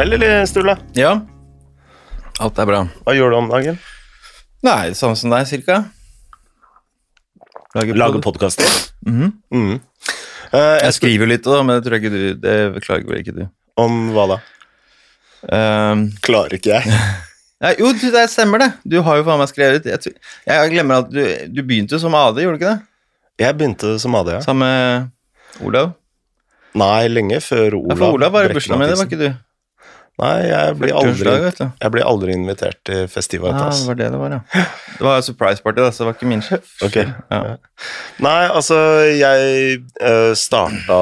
kveld, eller, Sturle? Ja. Alt er bra. Hva gjør du om dagen? Nei, samme som deg, cirka. Lager, Lager pod- podkaster? Mhm. Mhm. uh, Jeg skriver jo litt, da, men det tror jeg ikke du Det klager vel ikke du. om hva da? Um, Klarer ikke jeg. ja, jo, det stemmer det. Du har jo faen meg skrevet Jeg, jeg glemmer at du, du begynte som AD, gjorde du ikke det? Jeg begynte som AD, ja. Sammen med Olav? Nei, lenge før Ja, Olav. for Olav var i bursdagen min, det var ikke du. Nei, jeg blir, aldri, vet jeg blir aldri invitert til Ja, Festivitas. det var det det var, ja. Det var surprise party, da, så det var ikke min sjef. Ok. Ja. Nei, altså, jeg uh, starta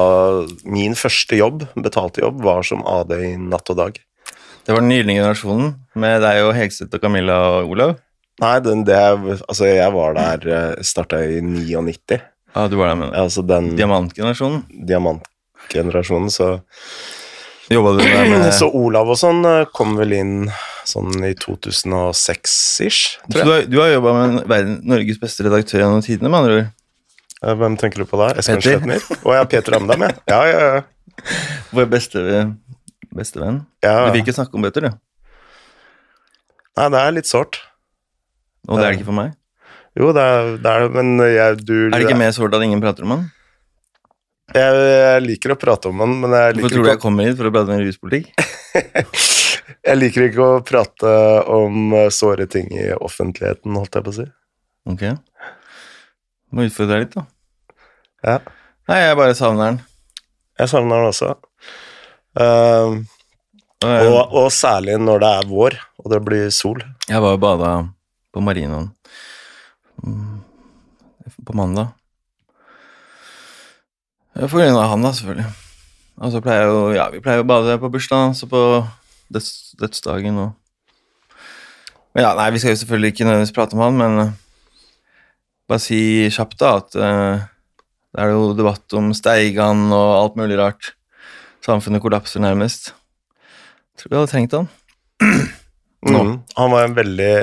Min første jobb, betalte jobb, var som AD i Natt og Dag. Det var den gylne generasjonen med deg og Hegstedt og Camilla og Olav. Nei, den, det, altså, jeg var der uh, Starta i 99. Ja, du var der med Altså den diamantgenerasjonen. diamantgenerasjonen, så Jobba du der med Så Olav og sånn eh, kom vel inn sånn i 2006-ish, Så tror du jeg. har, du har jobba med verden, Norges beste redaktør gjennom tidene, med andre ord. Eh, Hvem tenker du på da? Espen. Slettmyr? Å ja, Peter Amdam, ja. Ja, ja, ja. Vår beste, bestevenn. ja. Du vil ikke snakke om bøter, du. Nei, det er litt sårt. Og det er det ikke for meg. Jo, det er det, men jeg, du Er det ikke mer sårt at ingen prater om han? Jeg, jeg liker å prate om den, men jeg liker Hvorfor tror du jeg kommer hit for å prate om ruspolitikk? jeg liker ikke å prate om eh, såre ting i offentligheten, holdt jeg på å si. Ok. Må utfordre deg litt, da. Ja. Nei, jeg bare savner den. Jeg savner den også. Og og, og særlig når det er vår, og det blir sol. jeg var og bada på marinaen mm, på mandag. Ja, For grunn av han, da, selvfølgelig. Og så pleier jo Ja, vi pleier å bade på bursdagen, så på døds, dødsdagen og Men ja, nei, vi skal jo selvfølgelig ikke nødvendigvis prate om han, men eh, bare si kjapt, da, at eh, det er jo debatt om Steigan og alt mulig rart. Samfunnet kollapser nærmest. Tror vi hadde trengt han. Nå. Mm. Han var en veldig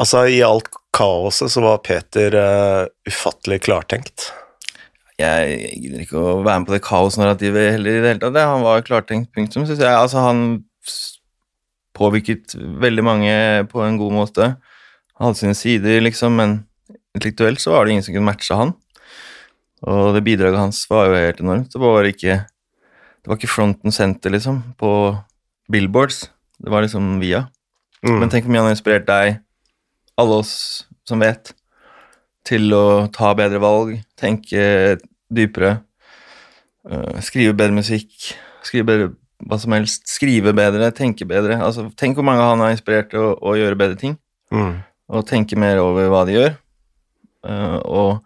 Altså, i alt kaoset så var Peter uh, ufattelig klartenkt. Jeg gidder ikke å være med på det kaosnarrativet heller i det hele tatt. det. Han var klartenkt, punktum, synes jeg. Altså, han påvirket veldig mange på en god måte. Han hadde sine sider, liksom, men intellektuelt så var det ingen som kunne matche han. Og det bidraget hans var jo helt enormt. Det var ikke, det var ikke front and center, liksom, på billboards. Det var liksom via. Mm. Men tenk hvor mye han har inspirert deg, alle oss som vet, til å ta bedre valg, tenke dypere, øh, skrive bedre musikk, skrive bedre hva som helst, skrive bedre, tenke bedre. Altså, tenk hvor mange han har inspirert til å, å gjøre bedre ting, Mm. og tenke mer over hva de gjør. Eh, og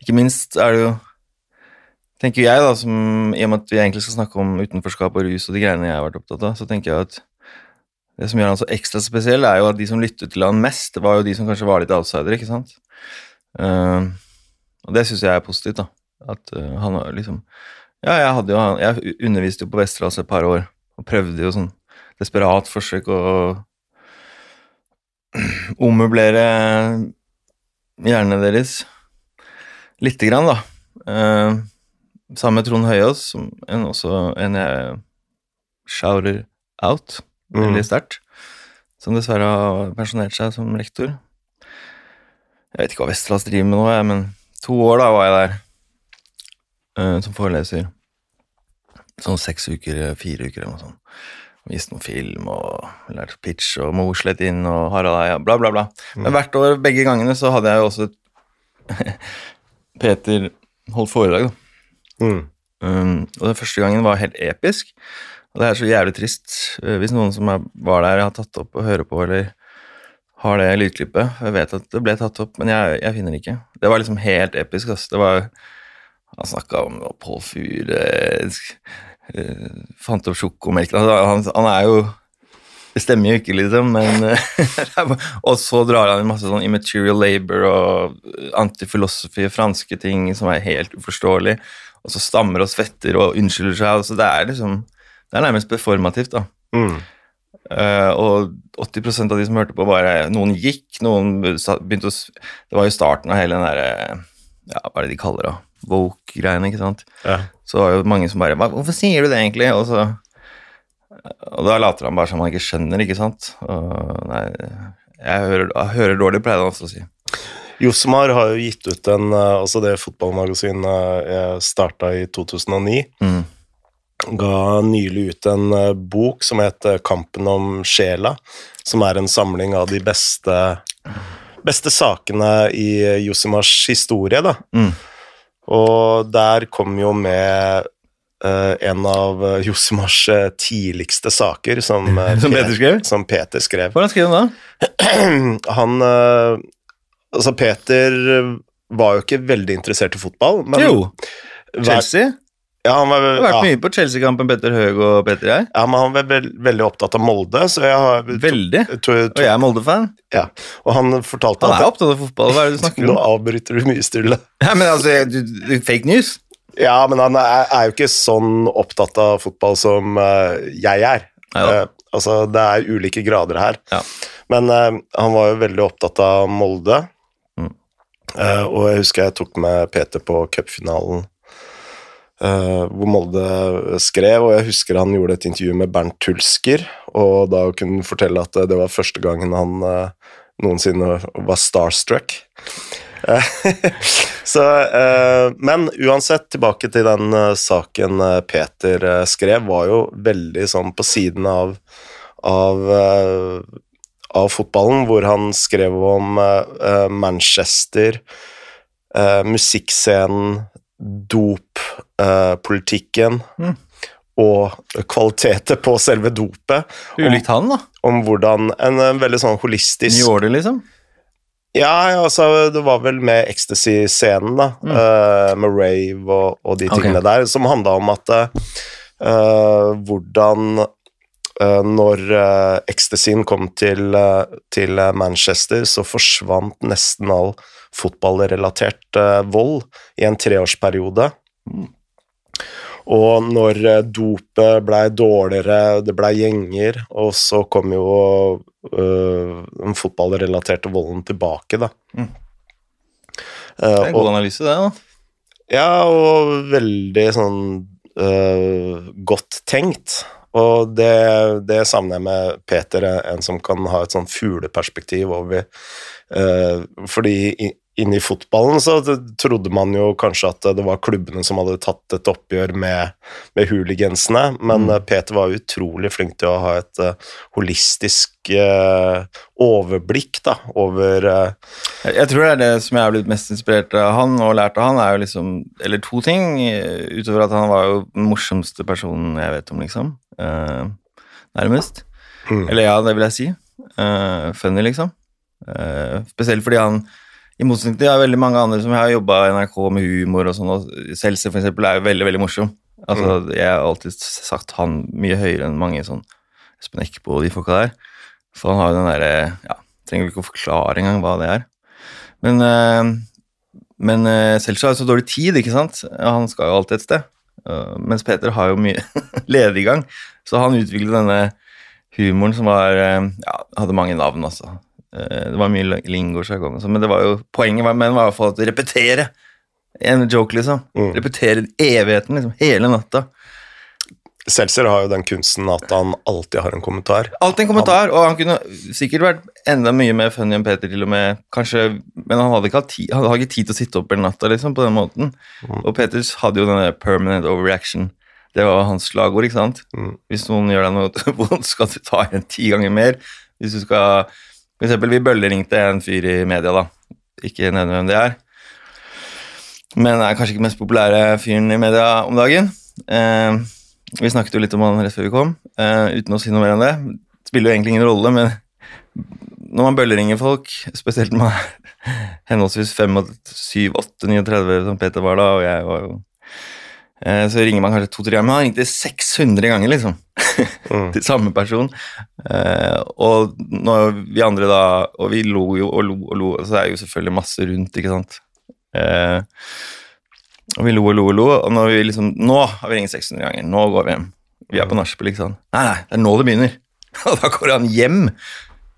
ikke minst er det jo tenker jeg da, som, I og med at vi egentlig skal snakke om utenforskap og rus og de greiene jeg har vært opptatt av, så tenker jeg at det som gjør han så ekstra spesiell, er jo at de som lyttet til han mest, var jo de som kanskje var litt outsidere, ikke sant? Uh, og det syns jeg er positivt, da. At uh, han var liksom Ja, jeg hadde jo Jeg underviste jo på Vesterålen et par år, og prøvde jo sånn desperat forsøk å ommøblere hjernene deres lite grann, da. Uh, sammen med Trond Høyås, som en, også en jeg shouter out Mm. veldig sterkt, som dessverre har pensjonert seg som rektor. Jeg vet ikke hva Vesterålen driver med nå, jeg, men to år da var jeg der eh, som foreleser. Sånn seks uker, fire uker eller noe sånt. Viste noen film og lærte pitch og Mosleth inn og Harald Eia, bla, bla, bla. Men hvert år, begge gangene, så hadde jeg jo også Peter holdt foredrag, da. Mm. Um, og den første gangen var helt episk. Og det er så jævlig trist uh, hvis noen som var der, har tatt opp og hører på, eller har det lydklippet. Jeg vet at det ble tatt opp, men jeg, jeg finner det ikke. Det var liksom helt episk. Altså. Det var Han snakka om påfyr uh, Fant opp sjokomelk altså, han, han er jo Det stemmer jo ikke, liksom, men uh, Og så drar han inn masse sånn immaterial labor og antifilosofi og franske ting som er helt uforståelig og så stammer og svetter og unnskylder seg. Altså det er liksom Det er nærmest performativt, da. Mm. Uh, og 80% av de som hørte på, bare Noen gikk, noen begynte å Det var jo starten av hele den derre Ja, hva er det de kaller det? Woke-greiene, ikke sant? Ja. Så var det jo mange som bare 'Hvorfor sier du det, egentlig?' Og så Og da later han bare som han ikke skjønner, ikke sant. Og, nei, jeg hører, jeg hører dårlig, pleier han også å si. Josmar har jo gitt ut en eh, Altså det fotballmagasinet jeg starta i 2009, Mm. ga nylig ut en eh, bok som heter Kampen om sjela, som er en samling av de beste beste sakene i Josimars historie, da. Mm. Og der kom jo med Uh, en av eh, Josimars eh, tidligste saker, som, Som Peter skrev? Som Peter skrev. Hvordan skrev han da? Han Altså, Peter var jo ikke veldig interessert i fotball, men jo, Chelsea. Ja, han var, har vært ja, mye på Chelsea-kampen Petter Høeg og Petter jeg. ja, men han var veld, veldig opptatt av Molde, så jeg har Veldig. to, to, Og jeg er Molde-fan. ja. Og han fortalte Han er at opptatt av fotball. Hva er det du snakker om? Nå avbryter du mye stille. Ja, men altså, Fake news? Ja, men han er, er jo ikke sånn opptatt av fotball som uh, jeg er. Ja, ja. Uh, altså, det er ulike grader her. Ja. Men uh, han var jo veldig opptatt av Molde. Mm. Eh, og jeg husker jeg tok med Peter på cupfinalen eh, hvor Molde skrev, og jeg husker han gjorde et intervju med Bernt Tulsker, og da kunne han fortelle at det var første gangen han uh, noensinne var starstruck. Uh, Så, eh, men uansett, tilbake til den eh, saken eh, Peter eh, skrev, var jo veldig sånn på siden av, av, eh, av fotballen, hvor han skrev om eh, eh, Manchester, eh, musikkscenen, dop, uh, Mm. og kvaliteter på selve dopet. Ulikt han, da. om hvordan en, en veldig sånn holistisk New Order, liksom. ja, altså, det var vel med ecstasy-scenen, da, Mm. Uh, med rave og, og de tingene tingene der, som handla om at uh, hvordan eh, Når uh, ecstasyen kom til, eh, til eh, Manchester, så forsvant nesten all fotballrelatert eh, vold i en treårsperiode. Og når eh, dopet blei dårligere, det blei gjenger, og så kom jo øh, den fotballrelaterte volden tilbake, da. Mm. Eh, Det er en og, god analyse, det. da. ja, og veldig sånn øh, godt tenkt. Og det, det savner jeg med Peter, en som kan ha et sånn fugleperspektiv over øh, Fordi i, inne i fotballen så trodde man jo kanskje at det var klubbene som hadde tatt et oppgjør med, med hooligansene, men Mm. øh, Peter var utrolig flink til å ha et uh, holistisk uh, overblikk da, over uh, Jeg, jeg tror det er det som jeg har blitt mest inspirert av han og lært av han, er jo liksom Eller to ting, eh, utover at han var jo den morsomste personen jeg vet om, liksom. Eh, nærmest. Mm. Eller ja, det vil jeg si. Eh, funny, liksom. Eh, spesielt fordi han i motsetning til veldig mange andre som har jobba i NRK med humor og sånn, og for eksempel er jo veldig, veldig morsom. Altså, Jeg har alltid sagt han mye høyere enn mange sånn Espen Eckbo og de folka der. For han har jo den derre Ja, trenger vel ikke å forklare engang hva det er. Men, øh, men øh, Seltzer har jo så dårlig tid, ikke sant? Han skal jo alltid et sted. Uh, mens Peter har jo mye lediggang, så han utviklet denne humoren som var øh, Ja, hadde mange navn, altså. Eh, Det var mye lingo-sjargong, og sånn, men det var jo, poenget var, men var i hvert fall å repetere en joke, liksom. Mm. Repetere evigheten, liksom. Hele natta. Seltzer har jo den kunsten at han alltid har en kommentar. Alltid en kommentar, og han kunne sikkert vært enda mye mer funny enn Peter, til og med, kanskje, men han hadde ikke, tid, han hadde ikke tid til å sitte opp hele natta, liksom, på den måten. Mm. Og Peters hadde jo denne permanent overreaction. Det var hans slagord, ikke sant? Mm. Hvis noen gjør deg noe vondt, skal du ta igjen ti ganger mer. Hvis du skal For eksempel, vi bølleringte en fyr i media, da. Ikke nevne hvem det er. Men er kanskje ikke den mest populære fyren i media om dagen. Eh, vi snakket jo litt om han rett før vi kom, eh, uten å si noe mer om det. Det spiller jo egentlig ingen rolle, men når man bølleringer folk, spesielt med henholdsvis 5, 7, 8, 39, som Peter var da, og jeg var jo Så ringer man kanskje to-tre ganger, men han ringte 600 ganger, liksom. Mm. til samme person. Eh, og når vi andre da Og vi lo jo og lo og lo, så det er jo selvfølgelig masse rundt, ikke sant. Eh, og vi lo og lo og lo, og når vi liksom Nå har vi ringt 600 ganger, nå går vi hjem. Vi er på nachspiel, ikke sant. Nei, nei, det er nå det begynner. Og da går han hjem.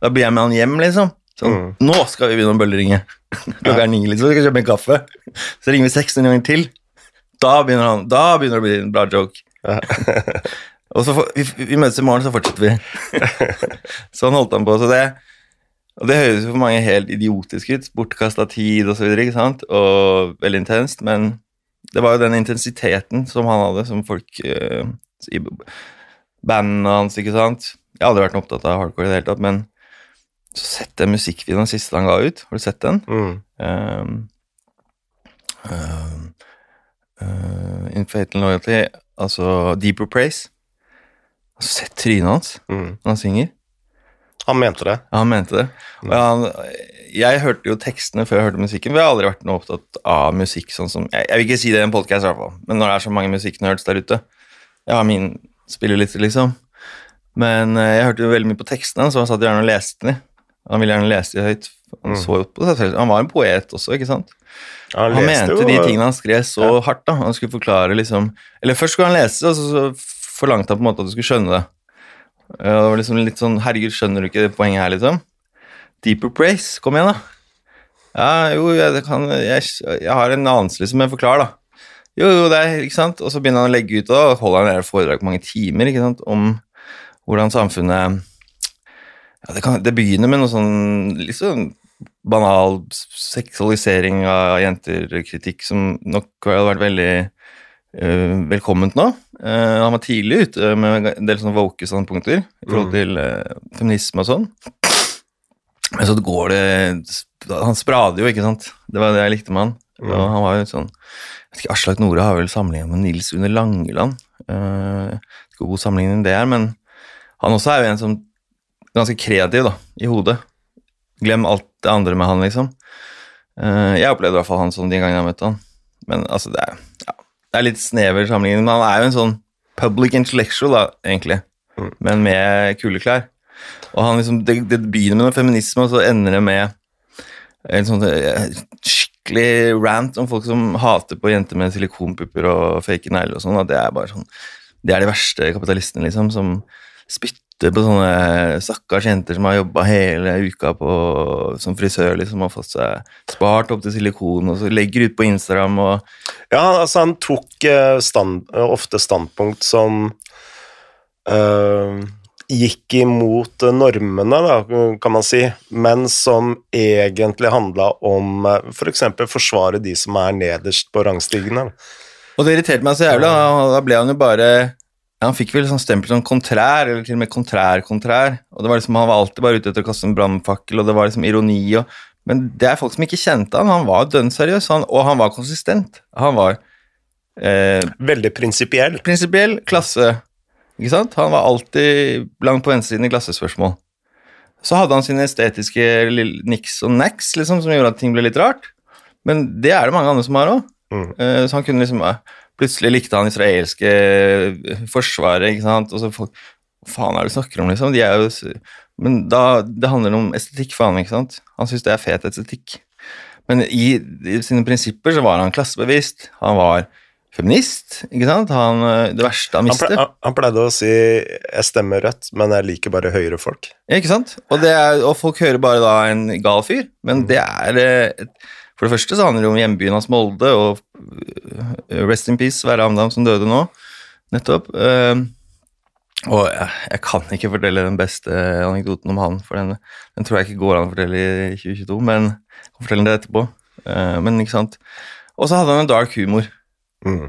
Da blir jeg med han hjem, liksom. Sånn, Mm. Nå skal vi begynne å bølleringe. Klokka er ni, liksom. Vi skal kjøpe en kaffe. Så ringer vi 600 ganger til. Da begynner, han, da begynner det å bli en bra joke. Og så for, vi, vi møtes i morgen, så fortsetter vi. sånn holdt han på. Så det, og det høres jo for mange helt idiotisk ut. Bortkasta tid og ikke sant? Og veldig intenst. Men det var jo den intensiteten som han hadde, som folk uh, i bandene hans, ikke sant. Jeg har aldri vært noe opptatt av hardcore i det hele tatt, men så sett den musikkvideoen siste han ga ut. Har du sett den? Mm. Um, um, uh, In Loyalty, altså Deeper Praise. Har sett trynet hans Mm. når han synger? Han mente det. Ja, han mente det. Og han, jeg hørte jo tekstene før jeg hørte musikken, for jeg har aldri vært noe opptatt av musikk sånn som Jeg, jeg vil ikke si det i en podkast, i hvert fall, men når det er så mange musikknerds der ute Jeg har min spilleliste, liksom. Men eh, jeg hørte jo veldig mye på tekstene, så han satt gjerne og leste dem. Han ville gjerne lese de høyt. Han, Mm. så på han var en poet også, ikke sant? Han, Han, mente jo de tingene han skrev så Ja. hardt. da Han skulle forklare liksom Eller først skulle han lese, og så, så forlangte han på en måte at du skulle skjønne det. Det var liksom litt sånn Herregud, skjønner du ikke det poenget her, liksom? Deeper praise, kom igjen, da. Ja, jo, jeg, kan, jeg, jeg har en anelse, liksom, men forklar, da. Jo, jo, det er ikke sant? Og så begynner han å legge ut, og holder han et foredrag på mange timer ikke sant? om hvordan samfunnet ja, det, kan, det begynner med noe sånn sånn banal seksualisering av jenter-kritikk som nok hadde vært veldig uh, velkomment nå. Uh, han var tidlig ute med en del sånne woke standpunkter i forhold Mm. til uh, feminisme og sånn. Men så går det Han sprader jo, ikke sant. Det var det jeg likte med han. Mm. Og han var jo sånn jeg vet ikke, Aslak Nore har vel sammenlignet med Nils under Langeland. Uh, ikke hvor god sammenligning det er, men han også er jo en som ganske kreativ da, i hodet. Glem alt det andre med han, liksom. Eh, jeg opplevde i hvert fall han sånn de gangene jeg møtte han. Men altså, det er, ja, det er litt snever sammenligning, men han er jo en sånn public intellectual, da, egentlig. Mm. Men med kule klær. Og han liksom, det, det begynner med noe feminisme, og så ender det med en sånn eh, skikkelig rant om folk som hater på jenter med silikonpupper og fake negler og sånn. Det er bare sånn Det er de verste kapitalistene, liksom, som spytter på sånne stakkars jenter som har jobba hele uka på, som frisør, liksom, og fått seg spart opp til silikon, og så legger ut på Instagram og Ja, altså han tok eh, stand, ofte standpunkt som øh, gikk imot normene, da, kan man si, men som egentlig handla om f.eks. For forsvare de som er nederst på rangstigen. da. Og det irriterte meg så jævlig. Da, da ble han jo bare Han fikk vel sånn stempel som kontrær, eller til og med kontrær-kontrær. Og det var liksom, Han var alltid bare ute etter å kaste en brannfakkel, og det var liksom ironi. Og, men det er folk som ikke kjente han. Han var dønn seriøs, han, og han var konsistent. Han var eh, Veldig prinsipiell. prinsipiell, klasse. Ikke sant? Han var alltid langt på venstresiden i klassespørsmål. Så hadde han sine estetiske niks og nacks liksom, som gjorde at ting ble litt rart. Men det er det mange andre som har òg. Mm. Så han kunne liksom eh, Plutselig likte han israelske eh, forsvaret, ikke sant. Og så folk Hva faen er det du snakker om, liksom? De er jo Men da Det handler om estetikk for han, ikke sant. Han syns det er fet estetikk. Men i, i sine prinsipper så var han klassebevisst. Han var feminist, ikke sant. Han, eh, det verste han visste. han- han pleide å si 'jeg stemmer rødt, men jeg liker bare høyre folk'. Ja, ikke sant? Og, det er, og folk hører bare da en gal fyr, men det er eh, et, For det første så handler det om hjembyen hans Molde, og øh, rest in peace, Sverre Amdam som døde nå, nettopp. Eh, og jeg, jeg kan ikke fortelle den beste anekdoten om han, for den, den tror jeg ikke går an å fortelle i 2022, men jeg kan fortelle det etterpå. Eh, men ikke sant. Og så hadde han en dark humor. Mm.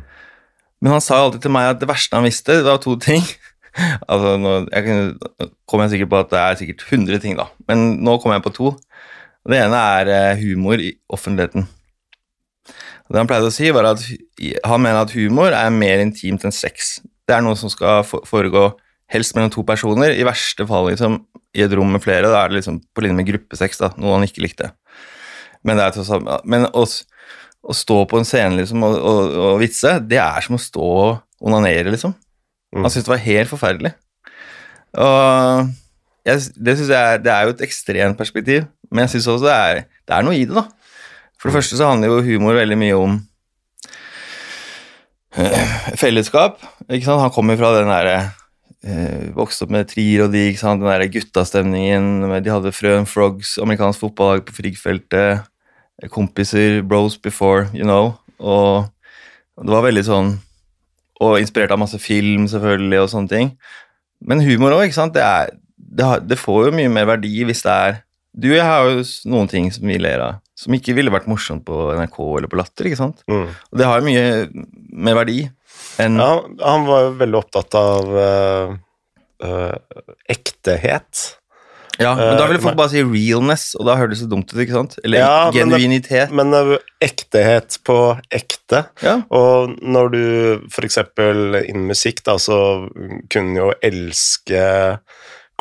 Men han sa alltid til meg at det verste han visste, det var to ting. altså, nå jeg kom jeg sikkert på at det er sikkert 100 ting, da. Men nå kom jeg på to. Og Det ene er eh, humor i offentligheten. Det han pleide å si, var at han mener at humor er mer intimt enn sex. Det er noe som skal foregå helst mellom to personer, i verste fall liksom, i et rom med flere. Da er det liksom på linje med gruppesex, da, noe han ikke likte. Men, er men å, å stå på en scene liksom, og, og, og vitse, det er som å stå og onanere, liksom. Mm. Han syntes det var helt forferdelig. Og jeg, det synes jeg er, det er jo et ekstremt perspektiv, men jeg syns også det er, det er noe i det, da. For det første så handler jo humor veldig mye om eh, fellesskap. ikke sant? Han kommer fra den derre eh, Vokste opp med Trier og de, ikke sant? den der guttastemningen. De hadde Frøen Frogs, amerikansk fotballag på Frigg-feltet. Kompiser, bros before, you know. Og det var veldig sånn og inspirert av masse film, selvfølgelig, og sånne ting. Men humor òg, ikke sant. Det, er, det, har, det får jo mye mer verdi hvis det er Du og jeg har jo noen ting som vi ler av, som ikke ville vært morsomt på NRK eller på Latter, ikke sant. Mm. Og det har jo mye mer verdi enn Ja, han var jo veldig opptatt av eh, eh, ektehet. Ja, men da ville Eh, folk bare si realness, og da høres det så dumt ut, ikke sant? Eller Ja, genuinitet. Men men, ektehet på ekte. Ja. Og når du f.eks. innen musikk, da, så kunne jo elske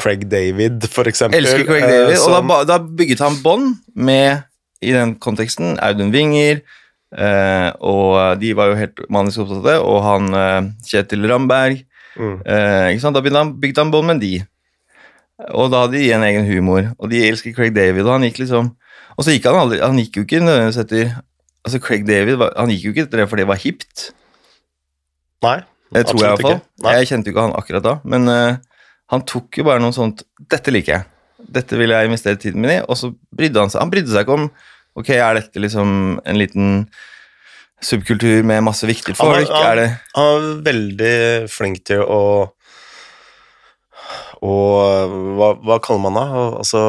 Craig David, for eksempel. Elsker Craig eh, David, og da, som- da bygget han bånd med, i den konteksten, Audun Winger, eh, og de var jo helt manisk opptatte, og han eh, Kjetil Ramberg, Mm. eh, ikke sant? Da bygde han, bygde han bånd med de. Og da hadde de en egen humor, og de elsker Craig David, og han gikk liksom Og så gikk han aldri Han gikk jo ikke nødvendigvis etter Altså, Craig David var, han gikk jo ikke etter det fordi det var hipt. Nei, Det tror jeg iallfall. Jeg kjente jo ikke han akkurat da, men eh, han tok jo bare noe sånt Dette liker jeg. Dette vil jeg investere tiden min i. Og så brydde han seg Han brydde seg ikke om Ok, er dette liksom en liten subkultur med masse viktige Han folk? han- Er det Han var veldig flink til å og hva, hva kaller man det? Altså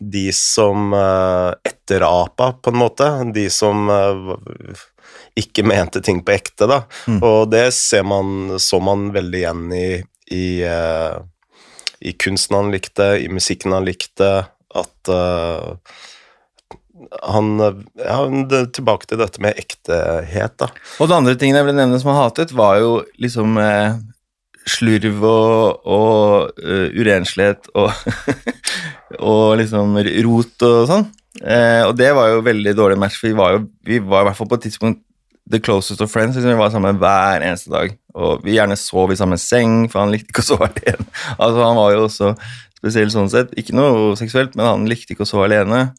de som uh, etterapa, på en måte. De som uh, ikke mente ting på ekte, da. Mm. Og det ser man, så man veldig igjen i, i, eh, i kunsten han likte, i musikken han likte, at uh, han Ja, tilbake til dette med ektehet, da. Og det andre tingen jeg ville nevne som han hatet, var jo liksom eh, slurv og, og uh, urenslighet og, og liksom rot og sånn. Eh, og det var jo veldig dårlig match, for vi var jo vi var i hvert fall på et tidspunkt the closest of friends. Liksom, vi var sammen hver eneste dag. Og vi gjerne sov i samme seng, for han likte ikke å sove alene. Altså, han var jo også spesiell sånn sett. Ikke noe seksuelt, men han likte ikke å sove alene.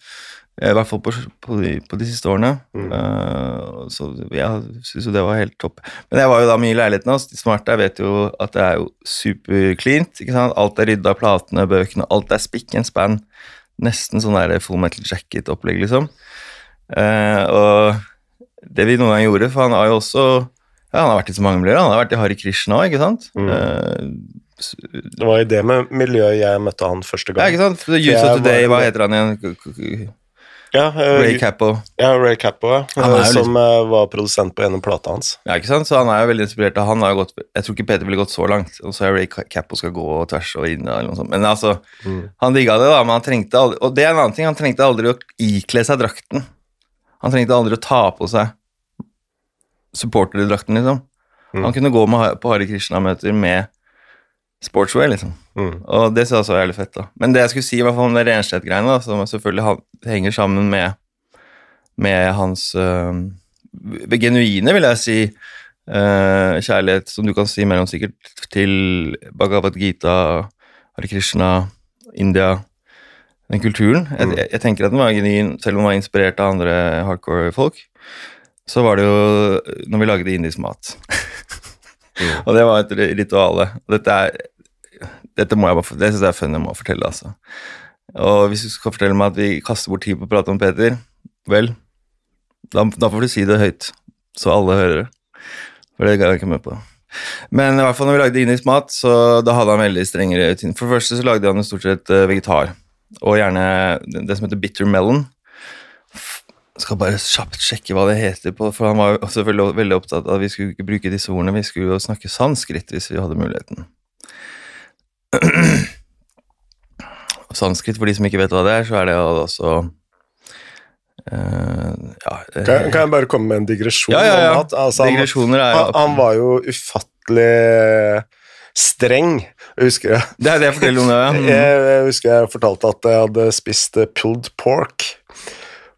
Eh, I hvert fall på, på, de, på de siste årene. Mm. Uh, så jeg syns jo det var helt topp. Men jeg var jo da mye i leiligheten hans. De smarte vet jo at det er jo supercleant. Alt er rydda, platene, bøkene, alt er spikken and span. Nesten sånn der full metal jacket-opplegg, liksom. Uh, og det vi noen gang gjorde, for han har jo også ja, Han har vært i så mange miljøer. Han har vært i Hari Krishna òg, ikke sant? Mm. Uh, Det var i det med miljøet jeg møtte han første ja, gang. ikke sant? Of Today, hva heter han igjen? Ja, uh, Ray Cappo. ja, Ray Cappo, ja, er jo eh, som var produsent på ene plata hans. Ja, ikke sant? Så han er jo veldig inspirert av han har gått, Jeg tror ikke Peter ville gått så langt, og så er Ray Cappo skal gå tvers og inn eller noe sånt. Men altså, Mm. han digga det, da, men han trengte aldri Og det er en annen ting, han trengte aldri å ikle seg drakten. Han trengte aldri å ta på seg supporterdrakten, liksom. Mm. Han kunne gå med, på Hare Krishna-møter med sportswear, liksom. Mm. Og det synes jeg også var jævlig fett, da. Men det jeg skulle si, i hvert fall om det Renstedt-greiene, som selvfølgelig henger sammen med, med hans øh, genuine, vil jeg si, øh, kjærlighet, som du kan si mellom sikkert, til Bhagavad Gita, Hare Krishna, India, den kulturen. Jeg, Mm. jeg, jeg tenker at den var genuin, selv om den var inspirert av andre hardcore folk. Så var det jo når vi lagde indisk mat. Mm. Og det var et ri- rituale. Dette er dette må jeg bare, Det syns jeg er funny jeg må fortelle, altså. Og hvis du skal fortelle meg at vi kaster bort tid på å prate om Peter, vel, da, da får du si det høyt, så alle hører det. For det ga jeg ikke med på. Men i hvert fall når vi lagde indisk mat, så da hadde han veldig strengere rutiner. For det første så lagde han stort sett eh, vegetar, og gjerne det som heter bitter melon. Jeg skal bare kjapt sjekke hva det heter, på, for han var jo selvfølgelig veldig opptatt av at vi skulle ikke bruke disse ordene, vi skulle jo snakke sanskrit hvis vi hadde muligheten. Sanskrit, for de som ikke vet hva det er, så er det altså uh, ja, det, Kan, kan jeg bare komme med en digresjon? Ja, ja, ja. at altså, Digresjoner er han, han var jo ufattelig streng. Jeg husker, jeg, Det er det jeg forteller om det. ja. jeg, jeg husker jeg fortalte at jeg hadde spist eh, pulled pork,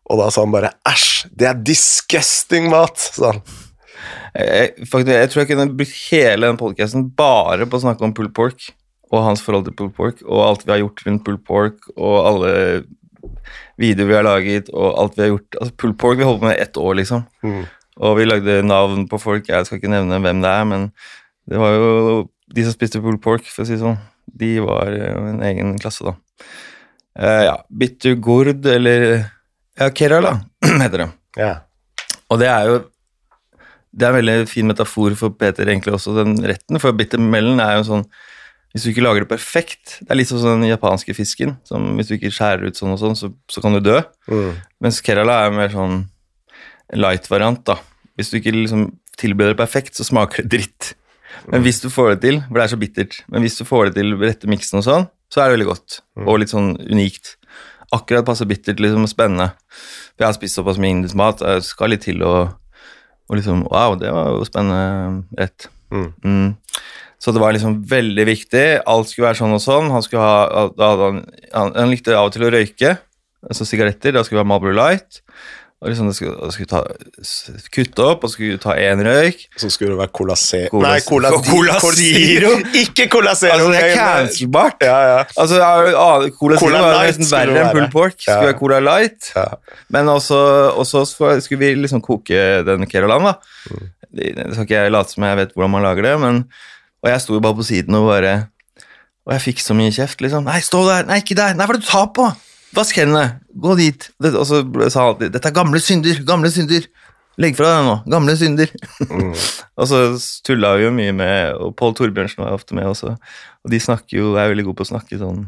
og da sa han bare 'æsj, det er disgusting mat', sa han. Jeg, faktisk, jeg tror jeg kunne brukt hele den podcasten bare på å snakke om pulled pork og hans forhold til pulled pork, og alt vi har gjort rundt pulled pork, og alle videoer vi har laget, og alt vi har gjort Altså, pulled pork vi holdt på med ett år, liksom. Mm. Og vi lagde navn på folk, jeg skal ikke nevne hvem det er, men det var jo de som spiste pulled pork, for å si det sånn. De var en egen klasse, da. Uh, ja, bitter gourd, eller Ja, Kerala heter det. Ja. Og det er jo Det er en veldig fin metafor for Peter, egentlig også, den retten. For bittermellen er jo sånn Hvis du ikke lager det perfekt Det er litt sånn den japanske fisken. Som hvis du ikke skjærer ut sånn og sånn, så, så kan du dø. Mm. Mens Kerala er mer sånn light-variant, da. Hvis du ikke liksom tilbereder det perfekt, så smaker det dritt. Men hvis du får det til, for det er så bittert, men hvis du får det til rette miksen og sånn, så er det veldig godt. Og litt sånn unikt. Akkurat passe bittert, liksom spennende. For jeg har spist såpass mye indisk mat, jeg skal litt til å og liksom Wow, det var jo spennende rett. Mm. Mm. Så det var liksom veldig viktig. Alt skulle være sånn og sånn. Han, skulle ha, han, han, han likte av og til å røyke, altså sigaretter. Da skulle vi ha Marlboro Light. Og liksom skulle, skulle ta, kutte opp, og skulle ta én røyk. Så skulle det være Cola Cola- Nei, Cola, Cola Zero. Ikke Cola Zero! Altså, det er cancelbart! Ja, ja. Altså, Cola, Cola Zero var nesten verre enn pulled pork. Skulle Ja. være Cola Light. ja. Men også, også skulle vi liksom koke den Keralan, da. Mm. Det skal ikke jeg late som jeg vet hvordan man lager det, men Og jeg sto jo bare på siden og bare Og jeg fikk så mye kjeft, liksom. Nei, stå der! Nei, ikke der! Nei, hva er det du tar på? Vask hendene! Gå dit! Det, og så sa han alltid Dette er gamle synder! Gamle synder! Legg fra deg nå! Gamle synder! Mm. og så tulla vi jo mye med Og Pål Torbjørnsen var ofte med også. Og de snakker jo, er veldig gode på å snakke sånn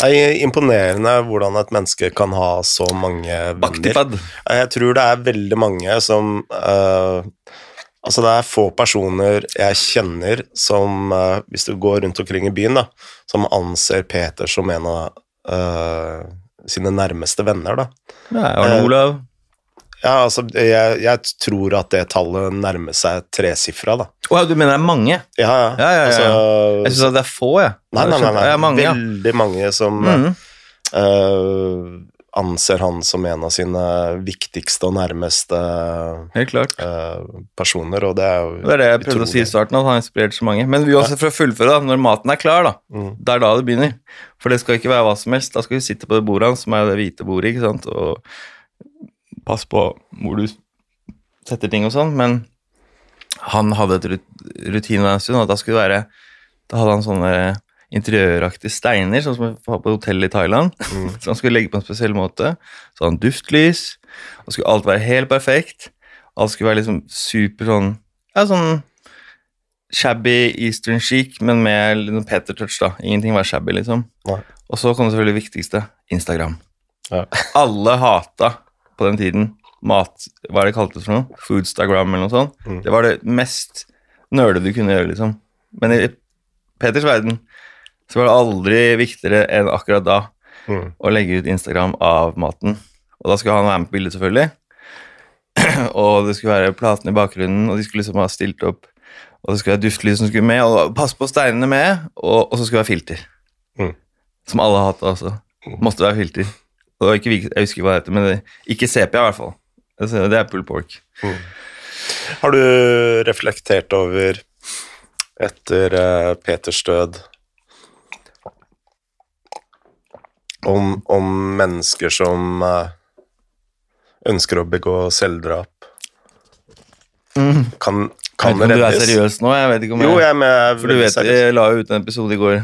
Det er imponerende hvordan et menneske kan ha så mange venner. Jeg tror det er veldig mange som uh, Altså, det er få personer jeg kjenner som, uh, hvis du går rundt omkring i byen, da, som anser Peter som en av eh, sine nærmeste venner, da. Ja, Arne Eh, Olav. Ja, altså, jeg, jeg tror at det tallet nærmer seg tresifra, da. Å, du mener det er mange? Ja, ja. Ja, ja, ja, Altså, Jeg syns det er få, jeg. Nei, nei, nei, nei. Ja, mange, ja. veldig mange som Mhm. eh, anser han som en av sine viktigste og nærmeste Helt klart. eh, personer, og det er jo Det er det jeg prøvde å si i starten, at han har inspirert så mange. Men uansett, for å fullføre, da, når maten er klar, da, Mm. det er da det begynner. For det skal ikke være hva som helst. Da skal vi sitte på det bordet hans, som er det hvite bordet, ikke sant, og passe på hvor du setter ting og sånn, men han hadde et rut- rutine en stund, og da skulle det være Da hadde han sånne interiøraktige steiner, sånn som vi har på hotell i Thailand. Mm. Så han skulle legge på en spesiell måte. Så hadde han duftlys, og skulle alt være helt perfekt. Alt skulle være liksom super sånn Ja, sånn shabby eastern chic, men med litt sånn Peter-touch, da. Ingenting var shabby, liksom. Nei. Og så kom det selvfølgelig det viktigste Instagram. Ja. Alle hata på den tiden mat Hva er det kaltes for noe? Foodstagram eller noe sånt. Mm. Det var det mest nerde du kunne gjøre, liksom. Men i Peters verden så var det aldri viktigere enn akkurat da Mm. å legge ut Instagram av maten. Og da skulle han være med på bildet, selvfølgelig. og det skulle være platene i bakgrunnen, og de skulle liksom ha stilt opp. Og det skulle være duftlys som skulle med, og pass på steinene med, og, og så skulle det være filter. Mm. Som alle hata også. Måtte være filter. Og det var ikke, jeg husker hva det heter, men det, ikke sepia i hvert fall. Det er pull pork. Har du reflektert over, etter eh, Peters død, om, om mennesker som eh, ønsker å begå selvdrap? Kan, kan jeg vet ikke om det du er seriøs nå. jeg vet ikke om jeg... Jo, jeg er med. For du vet, jeg la jo ut en episode i går.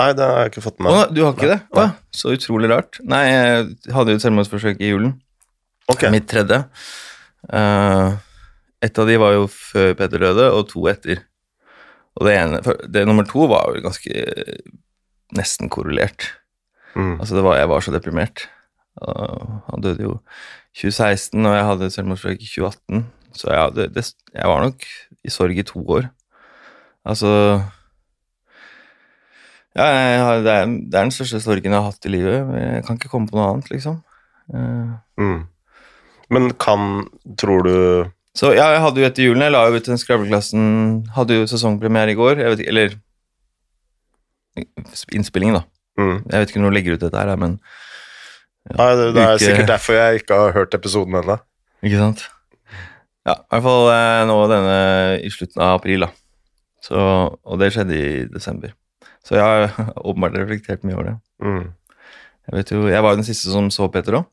Nei, det har jeg ikke fått med meg. du har ikke det? Å, så utrolig rart. Nei, jeg hadde jo et selvmordsforsøk i julen. Okay. Mitt tredje. Uh, ett av de var jo før Peter døde, og to etter. Og det ene, det nummer to var jo ganske eh, nesten korrelert. Mm. Altså, det var, jeg var så deprimert. Og han døde jo 2016, og jeg hadde selvmordsforsøk i 2018. Så jeg, hadde, det, jeg var nok i sorg i to år. Altså Ja, har, det, er, det er den største sorgen jeg har hatt i livet. Jeg kan ikke komme på noe annet, liksom. Uh. Mm. Men kan, tror du Så ja, jeg hadde jo etter julen, jeg la jo ut den Skravleklassen Hadde jo sesongpremiere i går, jeg vet ikke, eller Innspillingen, da. Mm. Jeg vet ikke når du legger ut dette her, men Nei, det, det er Uke- sikkert derfor jeg ikke har hørt episoden ennå. Ikke sant? Ja, i hvert fall eh, nå denne i slutten av april, da. Så, og det skjedde i desember. Så jeg har åpenbart reflektert mye over det. Mm. Jeg vet jo, jeg var jo den siste som så Peter òg.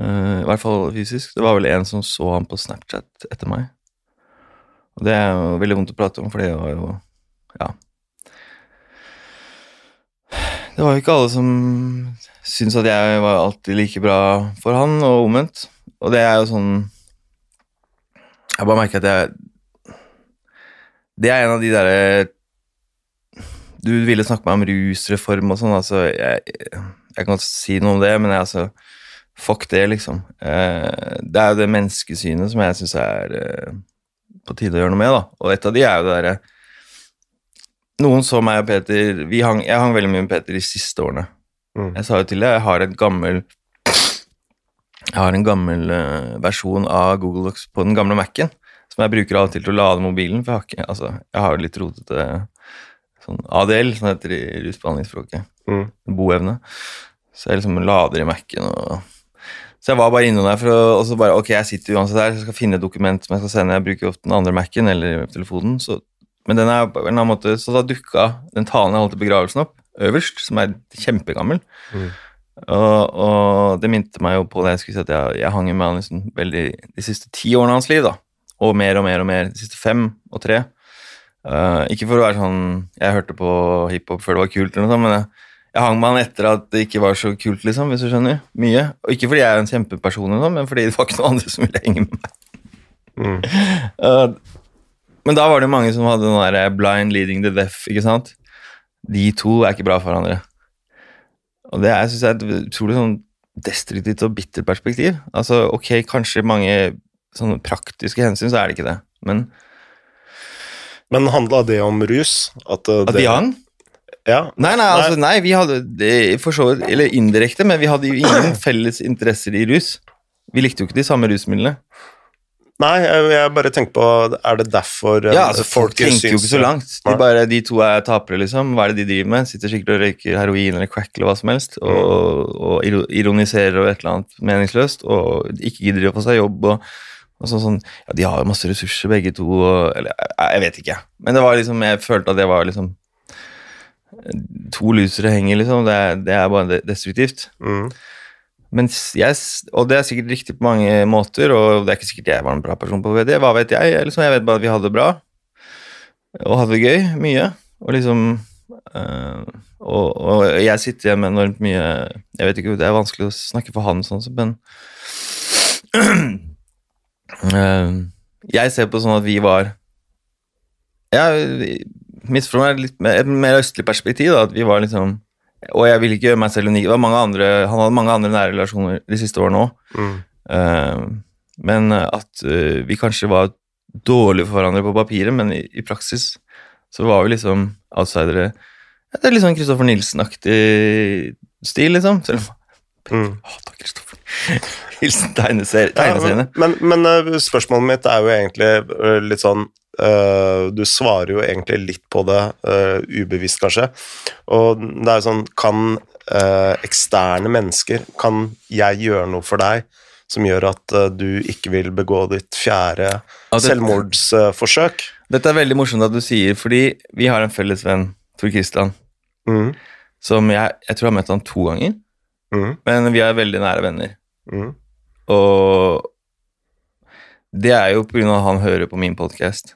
I hvert fall fysisk. Det var vel en som så han på Snapchat etter meg. Og det er jo veldig vondt å prate om, for det var jo Ja. Det var jo ikke alle som syntes at jeg var alltid like bra for han, og omvendt. Og det er jo sånn Jeg bare merker at jeg Det er en av de derre Du ville snakke med meg om rusreform og sånn, altså jeg, jeg kan si noe om det, men jeg, altså Fuck det, liksom. Eh, det er jo det menneskesynet som jeg syns er eh, på tide å gjøre noe med, da. Og et av de er jo det derre Noen så meg og Peter vi hang, Jeg hang veldig mye med Peter de siste årene. Mm. Jeg sa jo til deg, jeg har en gammel Jeg har en gammel eh, versjon av Google Docs på den gamle Mac-en, som jeg bruker av og til til å lade mobilen, for jeg har ikke Altså, jeg har litt rotete sånn ADL, som det heter i rusbehandlingsspråket. Mm. Boevne. Så jeg liksom lader i Mac-en og Så jeg var bare innom der for å og så bare Ok, jeg sitter uansett der, jeg skal finne et dokument som jeg skal sende. Jeg bruker ofte den andre Mac-en eller telefonen, så Men den er på en eller annen måte Så da dukka den talen jeg holdt i begravelsen opp, øverst, som er kjempegammel. Mm. Og, og det minte meg jo på det jeg skulle si at jeg, jeg hang med han liksom veldig de siste ti årene av hans liv, da. Og mer og mer og mer de siste fem og tre. Uh, ikke for å være sånn Jeg hørte på hiphop før det var kult, eller noe sånt, men jeg, jeg hang med han etter at det ikke var så kult, liksom, hvis du skjønner. Mye. Og ikke fordi jeg er en kjempeperson, eller noe, men fordi det var ikke noen andre som ville henge med meg. Mm. Eh, men da var det mange som hadde den der blind leading the deaf, ikke sant? De to er ikke bra for hverandre. Og det er, synes jeg, et utrolig sånn destruktivt og bittert perspektiv. Altså, ok, kanskje mange sånne praktiske hensyn, så er det ikke det. Men Men handla det om rus? At, det, at vi hang? Ja. Nei, nei, altså, nei, vi hadde det for så vidt Eller indirekte, men vi hadde jo ingen felles interesser i rus. Vi likte jo ikke de samme rusmidlene. Nei, jeg, jeg bare tenker på Er det derfor uh, Ja, altså, folk tenker jo ikke så langt. De, bare, de to er tapere, liksom. Hva er det de driver med? Sitter sikkert og røyker heroin eller crack eller hva som helst, og, og ironiserer over et eller annet meningsløst, og ikke gidder å få seg jobb. og, og sånn, sånn, ja, De har jo masse ressurser, begge to. Og, eller, jeg, jeg vet ikke. Men det var liksom, jeg følte at det var liksom To lusere henger, liksom. Det, det er bare destruktivt. Mm. Jeg, og det er sikkert riktig på mange måter, og det er ikke sikkert jeg var en bra person på VD. Hva vet jeg? Liksom, jeg vet bare at vi hadde det bra, og hadde det gøy. Mye. Og liksom øh, og, og jeg sitter igjen med enormt mye Jeg vet ikke, det er vanskelig å snakke for han sånn, men øh, Jeg ser på sånn at vi var Jeg misforstår meg litt med et mer østlig perspektiv, da, at vi var liksom og jeg vil ikke gjøre meg selv unik. Andre, han hadde mange andre nære relasjoner de siste årene òg. Mm. men at uh, vi kanskje var dårlige for hverandre på papiret, men i, i praksis så var vi liksom outsidere. Det er litt sånn Kristoffer Nilsen-aktig stil, liksom. Selv om Mm. Hater Kristoffer. Hilsen tegneseriene. Ja, men men uh, spørsmålet mitt er jo egentlig uh, litt sånn uh, Du svarer jo egentlig litt på det, uh, ubevisst kanskje. Og det er jo sånn Kan uh, eksterne mennesker Kan jeg gjøre noe for deg som gjør at du ikke vil begå ditt fjerde Ja, det- selvmordsforsøk? Dette er veldig morsomt at du sier, fordi vi har en felles venn, Tor Christian, Mm. som jeg, jeg tror jeg har møtt han to ganger, Mm. men vi er veldig nære venner. Mm. Og det er jo på grunn av at han hører på min podkast.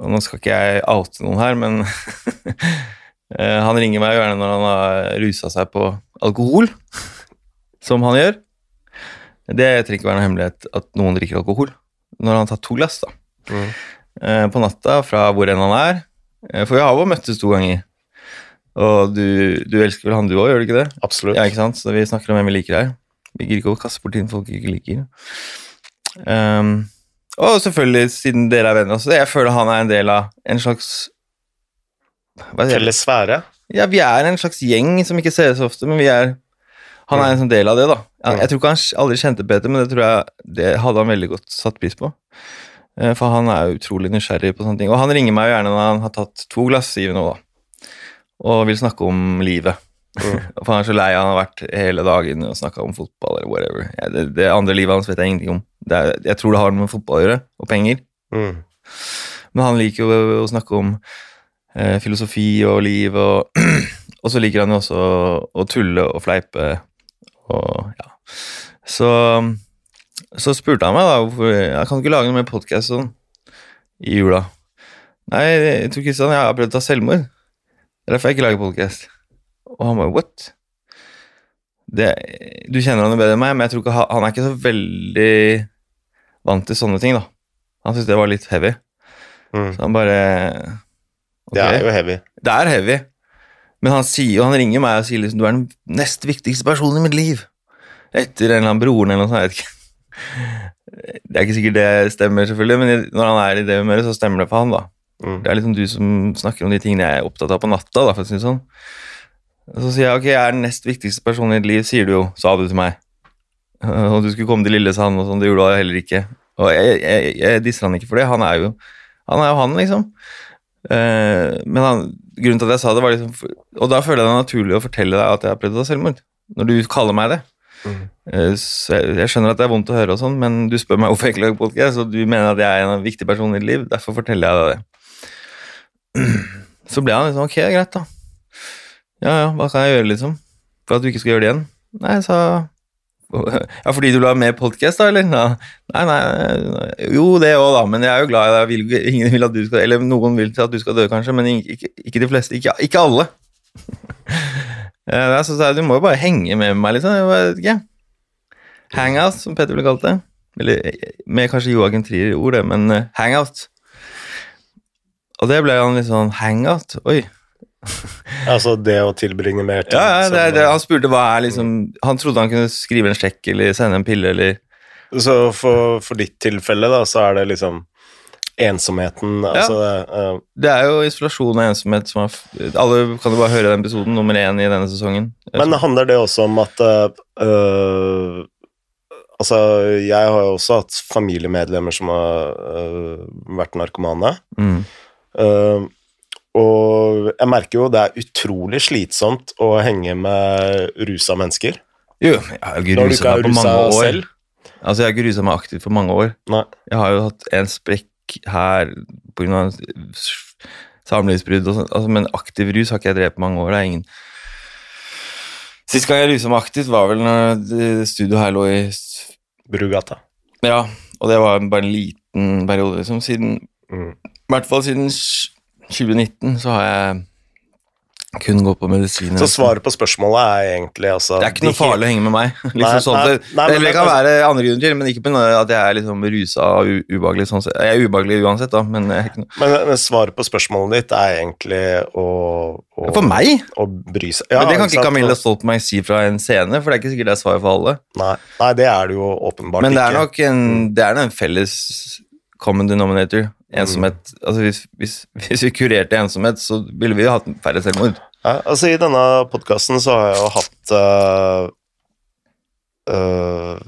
Og nå skal ikke jeg oute noen her, men eh, han ringer meg gjerne når han har rusa seg på alkohol, som han gjør. Det trenger ikke være noen hemmelighet at noen drikker alkohol når han tar to glass, da. Mm. Eh, på natta fra hvor enn han er. Eh, For vi har jo møttes to ganger. Og du, du elsker vel han du òg, gjør du ikke det? Absolutt. Ja, ikke sant? Så vi snakker om hvem vi liker her. Vi gidder ikke å kaste bort ting folk ikke liker. Um, og selvfølgelig, siden dere er venner også, jeg føler han er en del av en slags? Felles sfære. Ja, vi er en slags gjeng som ikke ses så ofte, men vi er Han er en sånn del av det, da. Jeg, Jeg tror ikke han aldri kjente Peter, men det tror jeg det hadde han veldig godt satt pris på. Eh, For han er utrolig nysgjerrig på sånne ting. Og han ringer meg jo gjerne når han har tatt to glass i nå, da. Og vil snakke om livet. Mm. For han er så lei, han har vært hele dagen og snakka om fotball eller whatever. Ja, det, det andre livet hans vet jeg ingenting om. Er, jeg tror det har noe med fotball å gjøre, og penger. Mm. Men han liker jo å, å snakke om eh, filosofi og liv, og, og så liker han jo også å, å tulle og fleipe og ja. Så, så spurte han meg da hvorfor jeg kan ikke lage noe mer podkast sånn i jula. Nei, tror Kristian, jeg har prøvd å ta selvmord. Det er derfor jeg ikke lager podkast. Og han bare what? Det, du kjenner han jo bedre enn meg, men jeg tror ikke han, er ikke så veldig vant til sånne ting, da. Han syntes det var litt heavy. Mm. Så han bare Det er jo heavy. Det er heavy. Men han, sier, han ringer meg og sier liksom, du er den nest viktigste personen i mitt liv. Etter en eller annen broren eller noe sånt. jeg vet ikke. Det er ikke sikkert det stemmer, selvfølgelig, men når han er i det humøret, så stemmer det for han. da. Mm. Det er liksom du som snakker om de tingene jeg er opptatt av på natta. da, for å si det sånn. Og så sier jeg ok, jeg er den nest viktigste personen i ditt liv, sier du jo, sa du til meg. Og du skulle komme til Lillesand og sånn, det gjorde du heller ikke. Og jeg, jeg, jeg disser han ikke for det, han er jo han, er jo han liksom. Eh, men han, grunnen til at jeg sa det, var liksom Og da føler jeg det er naturlig å fortelle deg at jeg har prøvd å ta selvmord. Når du kaller meg det. Mm. Eh, Så jeg, jeg skjønner at det er vondt å høre, og sånn, men du spør meg hvorfor jeg ikke lager podkast, og du mener at jeg er en viktig person i ditt liv, derfor forteller jeg deg det. Så ble han liksom ok, greit, da. Ja ja, hva kan jeg gjøre, liksom? For at du ikke skal gjøre det igjen? Nei, sa Ja, fordi du vil ha mer podcast, da, eller? Ja. Nei, nei, jo, det òg, da, men jeg er jo glad i deg. Ingen vil at du skal Eller noen vil at du skal dø, kanskje, men ikke, ikke de fleste. Ikke, ikke alle. sa jeg du må jo bare henge med meg, liksom. Jeg vet ikke. Hangout, som Petter ville kalt det. Eller eh, med kanskje Joakim Trier-ord, det, men eh, hangout. Og det ble han litt sånn Hangout? Oi. Altså det å tilbringe mer tid Ja, ja, det, det, han spurte hva er liksom Han trodde han kunne skrive en sjekk eller sende en pille eller Så for, for ditt tilfelle, da, så er det liksom ensomheten Altså det, eh, Det er jo isolasjon og ensomhet som er Alle kan jo bare høre den episoden nummer én i denne sesongen. Men handler det også om at øh, Altså, jeg har jo også hatt familiemedlemmer som har uh, vært narkomane. mm. Øh, og jeg merker jo det er utrolig slitsomt å henge med rusa mennesker. Jo, jeg har jo ikke rusa meg på mange år. selv. Altså, jeg har ikke rusa meg aktivt for mange år. Nei. Jeg har jo hatt en sprekk her pga. samlivsbrudd og sånn, altså, men aktiv rus har ikke jeg drevet på mange år. Det er ingen Sist gang jeg rusa meg aktivt, var vel når studioet her lå i Brugata. Ja, og det var bare en liten periode, liksom. Siden Mm. I hvert fall siden 2019 så har jeg kun gått på medisiner. Så svaret på spørsmålet er egentlig altså Det er ikke noe farlig å henge med meg. liksom Nei, sånn nei, nei, det, det kan altså- være andre grunner til, men ikke på at jeg er liksom rusa og ubehagelig. Sånn. Jeg er ubehagelig uansett, da, men men, men svaret på spørsmålet ditt er egentlig å, å, For meg? å bry seg men det kan ikke? Camilla Stoltenberg si fra en scene, for det er ikke sikkert det er svaret for alle. Nei, det er det jo åpenbart ikke. Men det er nok en, det er en felles common denominator. Ensomhet. Altså hvis, hvis, hvis vi kurerte ensomhet, så ville vi jo hatt færre selvmord. Ja, altså I denne podkasten så har jeg jo hatt uh, uh,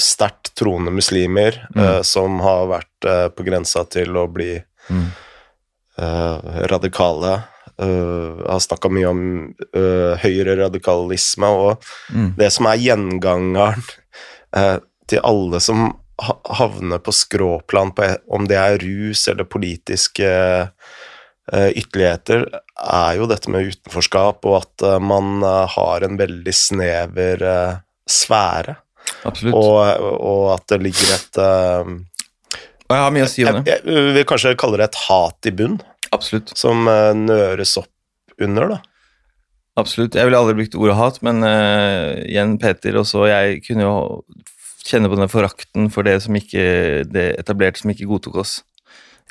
sterkt troende muslimer Mm. uh, som har vært på grensa til å bli Mm. radikale. Uh, har snakka mye om øh, høyreradikalisme, og Mm. det som er gjengangeren uh, til alle som ha havner på skråplan på e- om det er rus eller politiske eh, ytterligheter, er jo dette med utenforskap, og at eh, man eh, har en veldig snever sfære, Absolutt. og, og at det ligger et Og jeg har mye å si om det. jeg vil kanskje kalle det et hat i bunn, Absolutt. som nøres opp under, da. Absolutt. Jeg ville aldri brukt ordet hat, men uh, igjen, Peter og så jeg kunne jo kjenne på den forakten for det som ikke det etablerte som ikke godtok oss.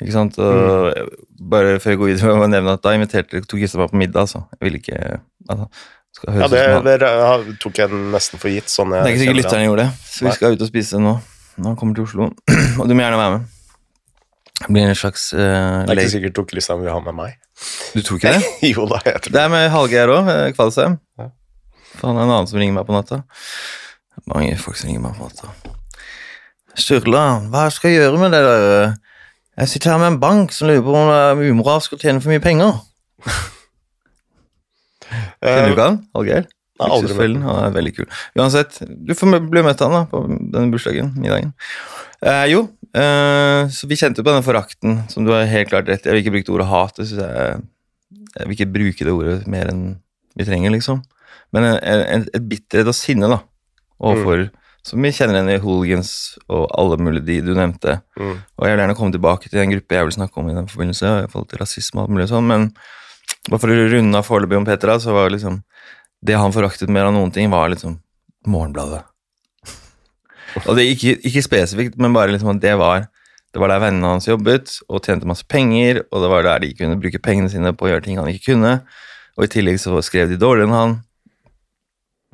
Ikke sant? Og Bare før jeg går videre, må jeg nevne at da inviterte tok Kristian meg på middag, altså. Jeg ville ikke altså, Ja, det, det ja, tok jeg nesten for gitt. Sånn jeg Det er ikke sikkert lytterne gjorde det, så vi skal ut og spise nå når han kommer til Oslo. Og du må gjerne være med. Det blir en slags uh, Det er ikke sikkert Tor Kristian vil ha med meg. Du tror ikke det? jo da, jeg tror Det er med Hallgeir òg, Kvalsheim. Ja. For han er en annen som ringer meg på natta. Mange folk som ringer meg på natta. Sturla, hva skal jeg gjøre med det der? Jeg sitter her med en bank som lurer på om det er umoralsk å tjene for mye penger. Kjenner du ikke han? Hallgeir? Aldri møtt Han er veldig kul. Uansett, du får bli møtt han da, på denne bursdagen, middagen. Eh, jo, eh, så vi kjente på denne forakten, som du har helt klart rett i. Jeg vil ikke bruke ordet hat, synes jeg Jeg vil ikke bruke det ordet mer enn vi trenger, liksom. Men en, en, et bitterhet og sinne, da, overfor Som vi kjenner igjen i hooligans og alle mulige de du nevnte. Mm. Og jeg vil gjerne komme tilbake til en gruppe jeg vil snakke om i den forbindelse, i forhold til rasisme og alt mulig sånn, men bare for å runde av foreløpig om Petra, så var liksom Det han foraktet mer av noen ting, var liksom Morgenbladet. Og det ikke, ikke spesifikt, men bare liksom at det var det var der vennene hans jobbet og tjente masse penger, og det var der de kunne bruke pengene sine på å gjøre ting han ikke kunne. Og i tillegg så skrev de dårligere enn han.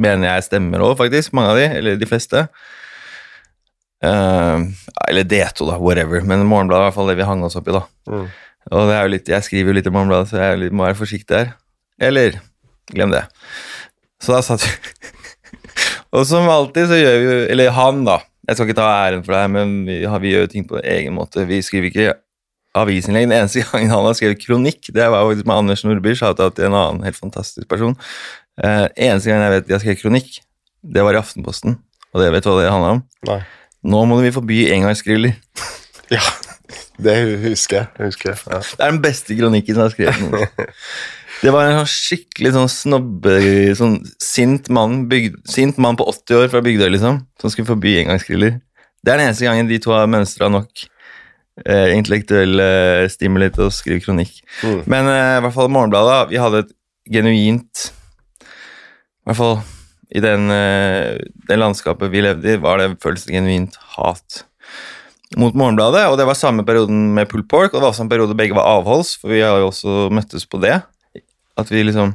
Mener jeg stemmer òg, faktisk, mange av de, eller de fleste. Uh, eller D2, da, whatever. Men Morgenbladet er i hvert fall det vi hang oss opp i, da. Mm. Og det er jo litt, jeg skriver jo litt i Morgenbladet, så jeg litt, må være forsiktig her. Eller glem det. Så da satt vi Og som alltid så gjør vi jo Eller han, da. Jeg skal ikke ta æren for det her, men vi, vi gjør jo ting på egen måte. Vi skriver ikke avisinnlegg. Den eneste gangen han har skrevet kronikk, det var faktisk med Anders Nordby, shout-out til en annen helt fantastisk person. Uh, eneste gang jeg vet jeg har skrevet kronikk, det var i Aftenposten. Og det vet du hva det handla om? Nei. Nå må vi forby engangsgriller. Ja, det husker jeg. husker jeg. Ja. Det er den beste kronikken som er skrevet. Det var en sånn skikkelig sånn snobbe, sånn sint mann, bygd, sint mann på 80 år fra Bygdøy, liksom, som skulle forby engangsgriller. Det er den eneste gangen de to har mønstra nok eh, intellektuell eh, stimuli til å skrive kronikk. Mm. Men eh, i hvert fall Morgenbladet, vi hadde et genuint I hvert fall i den, den landskapet vi levde i, var det følelsen genuint hat mot Morgenbladet. Og det var samme perioden med Pull Pork, og det var også en periode begge var avholds, for vi har jo også møttes på det. At vi liksom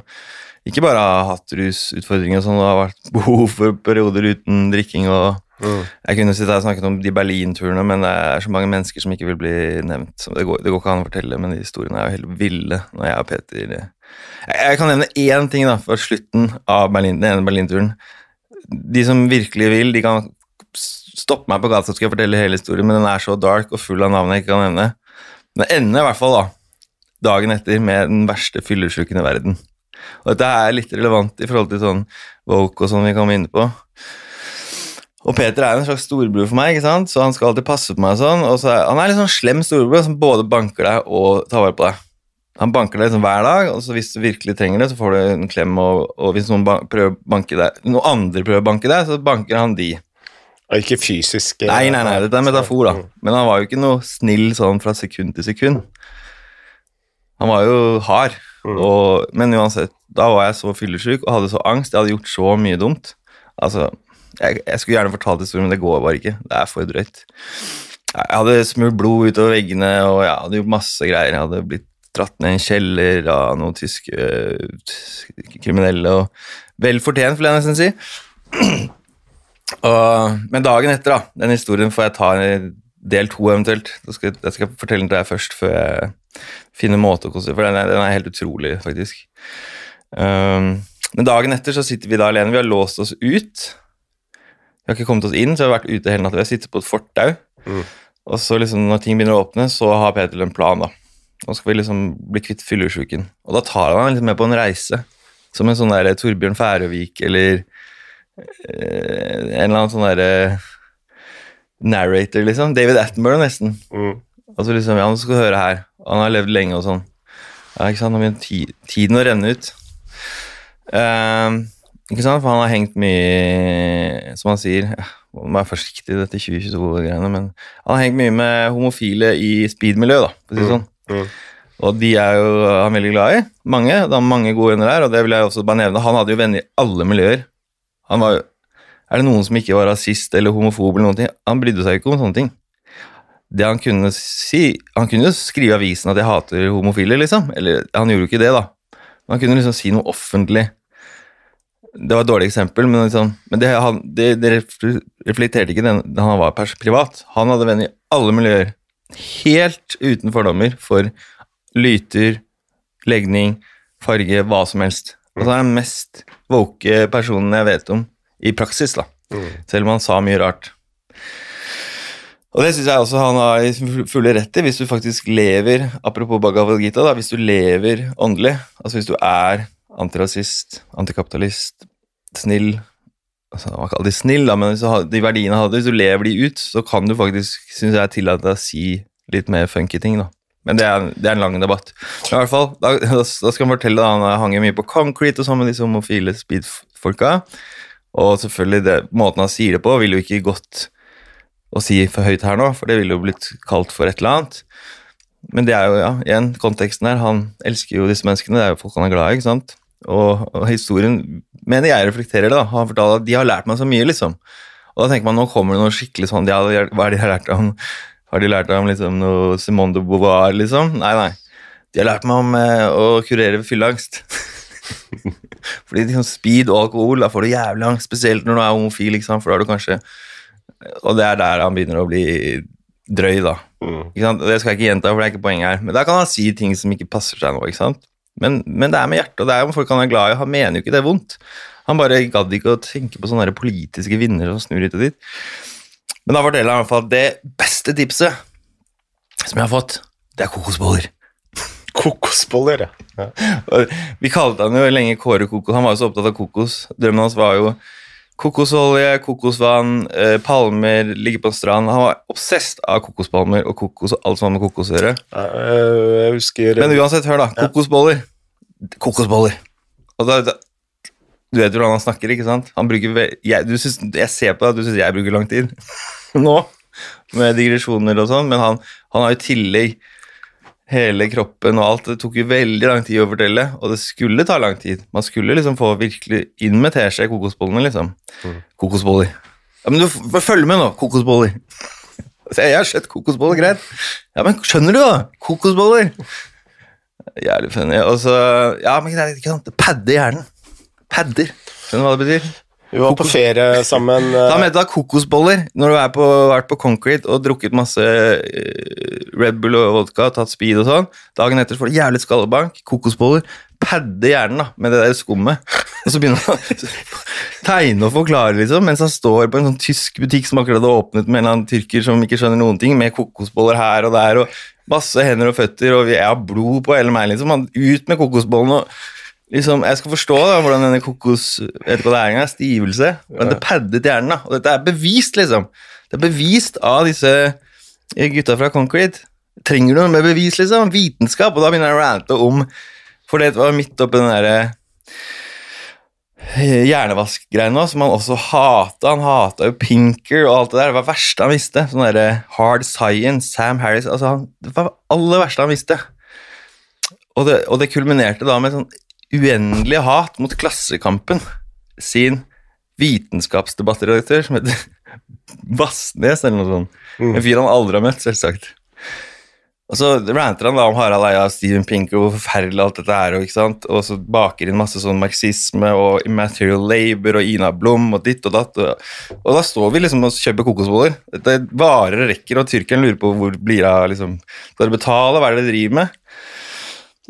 ikke bare har hatt rusutfordringer og sånn, det har vært behov for perioder uten drikking og Mm. Jeg kunne sitte her og snakket om de Berlin-turene, men det er så mange mennesker som ikke vil bli nevnt. Det, går, det går ikke an å fortelle, men de historiene er jo helt ville når jeg og Peter Jeg, kan nevne én ting da, for slutten av Berlin, den ene Berlin-turen. De som virkelig vil, de kan stoppe meg på gata, så skal jeg fortelle hele historien, men den er så dark og full av navn jeg ikke kan nevne. Den ender i hvert fall da, dagen etter med den verste fyllesyken i verden. Og dette er litt relevant i forhold til sånn woke og sånn vi kommer inn på. Og Peter er en slags storebror for meg, ikke sant? så han skal alltid passe på meg. og sånn, og så er, Han er litt sånn slem storebror som både banker deg og tar vare på deg. Han banker deg liksom hver dag, og så hvis du virkelig trenger det, så får du en klem. Og, og hvis noen prøver banke deg, noen andre prøver å banke deg, så banker han de. Og ikke fysisk. eh, Nei, nei, nei, dette er metafor, da. Men han var jo ikke noe snill sånn fra sekund til sekund. Han var jo hard. Mm. Og, men uansett, da var jeg så fyllesyk og hadde så angst. Jeg hadde gjort så mye dumt. Altså, jeg, jeg skulle gjerne fortalt historien, men det går bare ikke. Det er for drøyt. Jeg hadde smurt blod utover veggene, og jeg hadde gjort masse greier. Jeg hadde blitt dratt ned i en kjeller av noen tyske øh, kriminelle, og vel fortjent, vil jeg nesten si. Og, men dagen etter, da, den historien får jeg ta i del to eventuelt. Da skal, jeg skal fortelle den til deg først, før jeg finner måte å konstruere For den er, den er helt utrolig, faktisk. Um, men dagen etter så sitter vi da alene. Vi har låst oss ut. Vi har ikke kommet oss inn, så vi har vært ute hele natta. Vi har sittet på et fortau. Mm. Og så liksom når ting begynner å åpne, så har Peter en plan, da. Nå skal vi liksom bli kvitt fyllesyken. Og da tar han deg med på en reise. Som en sånn der Torbjørn Færøvik eller eh, en eller annen sånn derre narrator, liksom. David Attenborough, nesten. Mm. Altså liksom, ja, nå skal du høre her. Han har levd lenge og sånn. Ja, ikke sant, nå begynner ti tiden å renne ut. Ehm, ikke sant, for han har hengt mye, som han sier, ja, må være forsiktig i dette 2022-greiene, men han har hengt mye med homofile i speed-miljøet, da, for å si det sånn. Mm. Og de er jo han veldig glad i. Mange. Det er mange gode venner der, og det vil jeg også bare nevne. Han hadde jo venner i alle miljøer. Han var jo Er det noen som ikke var rasist eller homofob eller noen ting? Han brydde seg ikke om sånne ting. Det han kunne si Han kunne jo skrive i avisen at jeg hater homofile, liksom. Eller han gjorde jo ikke det, da. Men han kunne liksom si noe offentlig. Det var et dårlig eksempel, men, liksom, men det, han, det, det reflekterte ikke den han var privat. Han hadde venner i alle miljøer. Helt uten fordommer for lyter, legning, farge, hva som helst. Altså så er den mest woke personen jeg vet om i praksis, da. Mm. Selv om han sa mye rart. Og det syns jeg også han har fulle rett i, hvis du faktisk lever Apropos Bhagavad Gita, da, hvis du lever åndelig, altså hvis du er antirasist, antikapitalist, snill altså, Han var ikke alltid snill, da, men hvis de verdiene hadde, hvis du lever de ut, så kan du faktisk, synes jeg, tillate deg å si litt mer funky ting, da. Men det er, det er en lang debatt. I hvert fall, da, da skal han fortelle da, han hang mye på concrete og sånn med disse homofile speed-folka. Og selvfølgelig, det, måten han sier det på, ville jo ikke gått å si for høyt her nå, for det ville jo blitt kalt for et eller annet. Men det er jo, ja, igjen, konteksten her. Han elsker jo disse menneskene, det er jo folk han er glad i, ikke sant. Og, og historien mener jeg reflekterer det. da, Han fortalte at de har lært meg så mye, liksom. Og da tenker man nå kommer det noe skikkelig sånn ja, Hva er det de har lært om? Har de lært om liksom, noe Simone de Beauvoir, liksom? Nei, nei. De har lært meg om eh, å kurere fylleangst. Fordi liksom, speed og alkohol, da får du jævlig angst, spesielt når du er homofil, liksom, for da har du kanskje Og det er der han begynner å bli drøy, da. Mm. Det skal jeg ikke gjenta, for det er ikke poenget her. Men da kan han si ting som ikke passer seg nå. ikke sant? Men, men det er med hjertet, og det er om folk han er glad i. Han mener jo ikke det er vondt. Han bare gadd ikke å tenke på sånne politiske vinnere som snur hit og dit. Men da forteller han i hvert fall at det beste tipset som jeg har fått, det er kokosboller. Kokosboller, ja. ja. Vi kalte han jo lenge Kåre Kokos. Han var jo så opptatt av kokos. Drømmen hans var jo kokosolje, kokosvann, eh, palmer, ligge på en strand. Han var obsesst av kokospalmer og kokos og alt som har med kokos å gjøre. Eh, Jeg husker Men uansett, hør da. Kokosboller. Kokosboller. Og da, da Du vet hvordan han snakker, ikke sant? Han bruker jeg, du synes, jeg ser på deg at du syns jeg bruker lang tid nå, med digresjoner og sånn, men han, han har i tillegg hele kroppen og alt. Det tok jo veldig lang tid å fortelle, og det skulle ta lang tid. Man skulle liksom få virkelig inn med teskje kokosbollene, liksom. Mm. Kokosboller. Ja, men du følg med nå. Kokosboller. Se, jeg har sett kokosboller, greit. Ja, men skjønner du, da? Kokosboller. Jævlig funny. Og så Ja, men det er ikke sant. Det padder hjernen. Padder. Skjønner du hva det betyr? Vi var på ferie sammen. Da eh, mente jeg kokosboller når du har på, vært på Concrete og drukket masse eh, Red Bull og vodka, tatt speed og sånn. Dagen etter får du jævlig skallebank, kokosboller, padde hjernen da, med det der skummet. Og så begynner han å tegne og forklare, liksom, mens han står på en sånn tysk butikk som akkurat hadde åpnet med en eller annen tyrker som ikke skjønner noen ting, med kokosboller her og der, og masse hender og føtter, og jeg har blod på hele meg, liksom. Han, ut med kokosbollene og liksom, Jeg skal forstå da, hvordan denne kokos vet ikke hva det er engang, stivelse men Det paddet hjernen, da. Og dette er bevist, liksom. Det er bevist av disse gutta fra Concrete. Trenger du noe med bevis, liksom? Vitenskap. Og da begynner jeg å rante om For det var midt oppi den derre eh, hjernevask-greiene som han også hata. Han hata jo Pinker og alt det der. Det var det verste han visste. Sånn derre hard science, Sam Harris altså han, Det var det aller verste han visste. Og det, og det kulminerte da med sånn uendelig hat mot Klassekampen sin vitenskapsdebattredaktør som heter Vassnes eller noe sånt. En fyr han aldri har møtt, selvsagt. Og så ranter han da om Harald Eia, Steven Pinker og hvor forferdelig alt dette er, og, ikke sant? og så baker inn masse sånn marxisme og immaterial labor og Ina Blom og ditt og datt. Og, og da står vi liksom og kjøper kokosboller. Dette varer og rekker, og tyrkeren lurer på hvor blir det av liksom, Skal dere betale, hva er det dere driver med?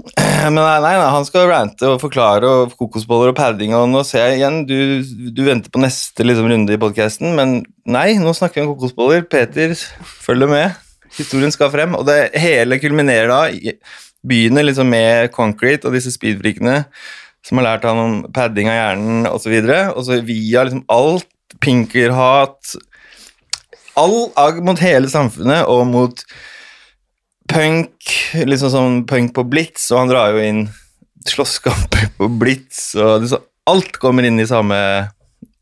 Men nei, nei, han skal rante og forklare og kokosboller og padding, og nå ser jeg igjen, du, du venter på neste liksom, runde i podcasten, men nei, nå snakker vi om kokosboller. Peter, følg med. Historien skal frem, og det hele kulminerer da, begynner liksom med concrete og disse speedfreakene som har lært han om padding av hjernen og så videre, og så via liksom alt, pinkerhat, all agg mot hele samfunnet og mot punk, liksom sånn punk på Blitz, og han drar jo inn slåsskamper på Blitz, og liksom, alt kommer inn i samme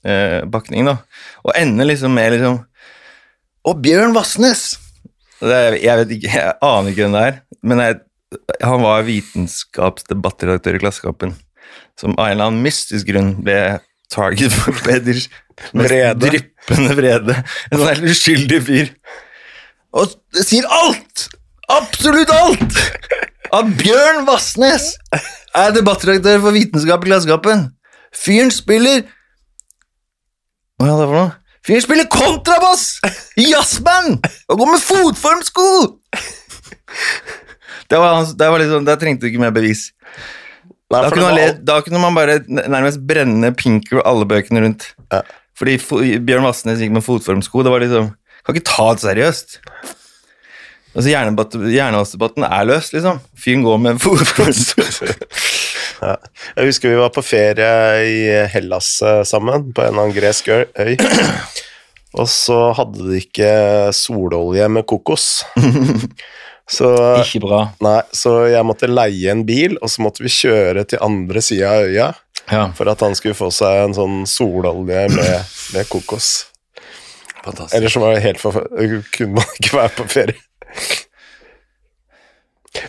eh, bakning, da. Og ender liksom med liksom Og Bjørn Vassnes! Det, jeg vet ikke, jeg aner ikke hvem det er, men jeg, han var vitenskapsdebattredaktør i Klassekampen, som av en eller annen mystisk grunn ble target for Peders Vrede. dryppende vrede. En sånn helt uskyldig fyr. Og det sier alt! Absolutt alt! At Bjørn Vassnes er debattredaktør for Vitenskap i Klassekampen. Fyren spiller Hva er det for noe? Fyren spiller kontrabass i jazzband og går med fotformsko! Det var, det var liksom, Der trengte du ikke mer bevis. Nei, Da kunne, man le, da kunne man bare nærmest brenne Pinker og alle bøkene rundt. Ja. Fordi Bjørn Vassnes gikk med fotformsko. Det var liksom Kan ikke ta det seriøst. Altså Hjernebat- er løs, liksom. Fyren går med fotformsko. Ja. Jeg husker vi var på ferie i Hellas eh, sammen, på en eller annen gresk øy. Og så hadde de ikke sololje med kokos. Så, ikke bra. nei, så jeg måtte leie en bil, og så måtte vi kjøre til andre sida av øya Ja, for at han skulle få seg en sånn sololje med, med kokos. fantastisk. Ellers så var det helt for... kunne man ikke være på ferie.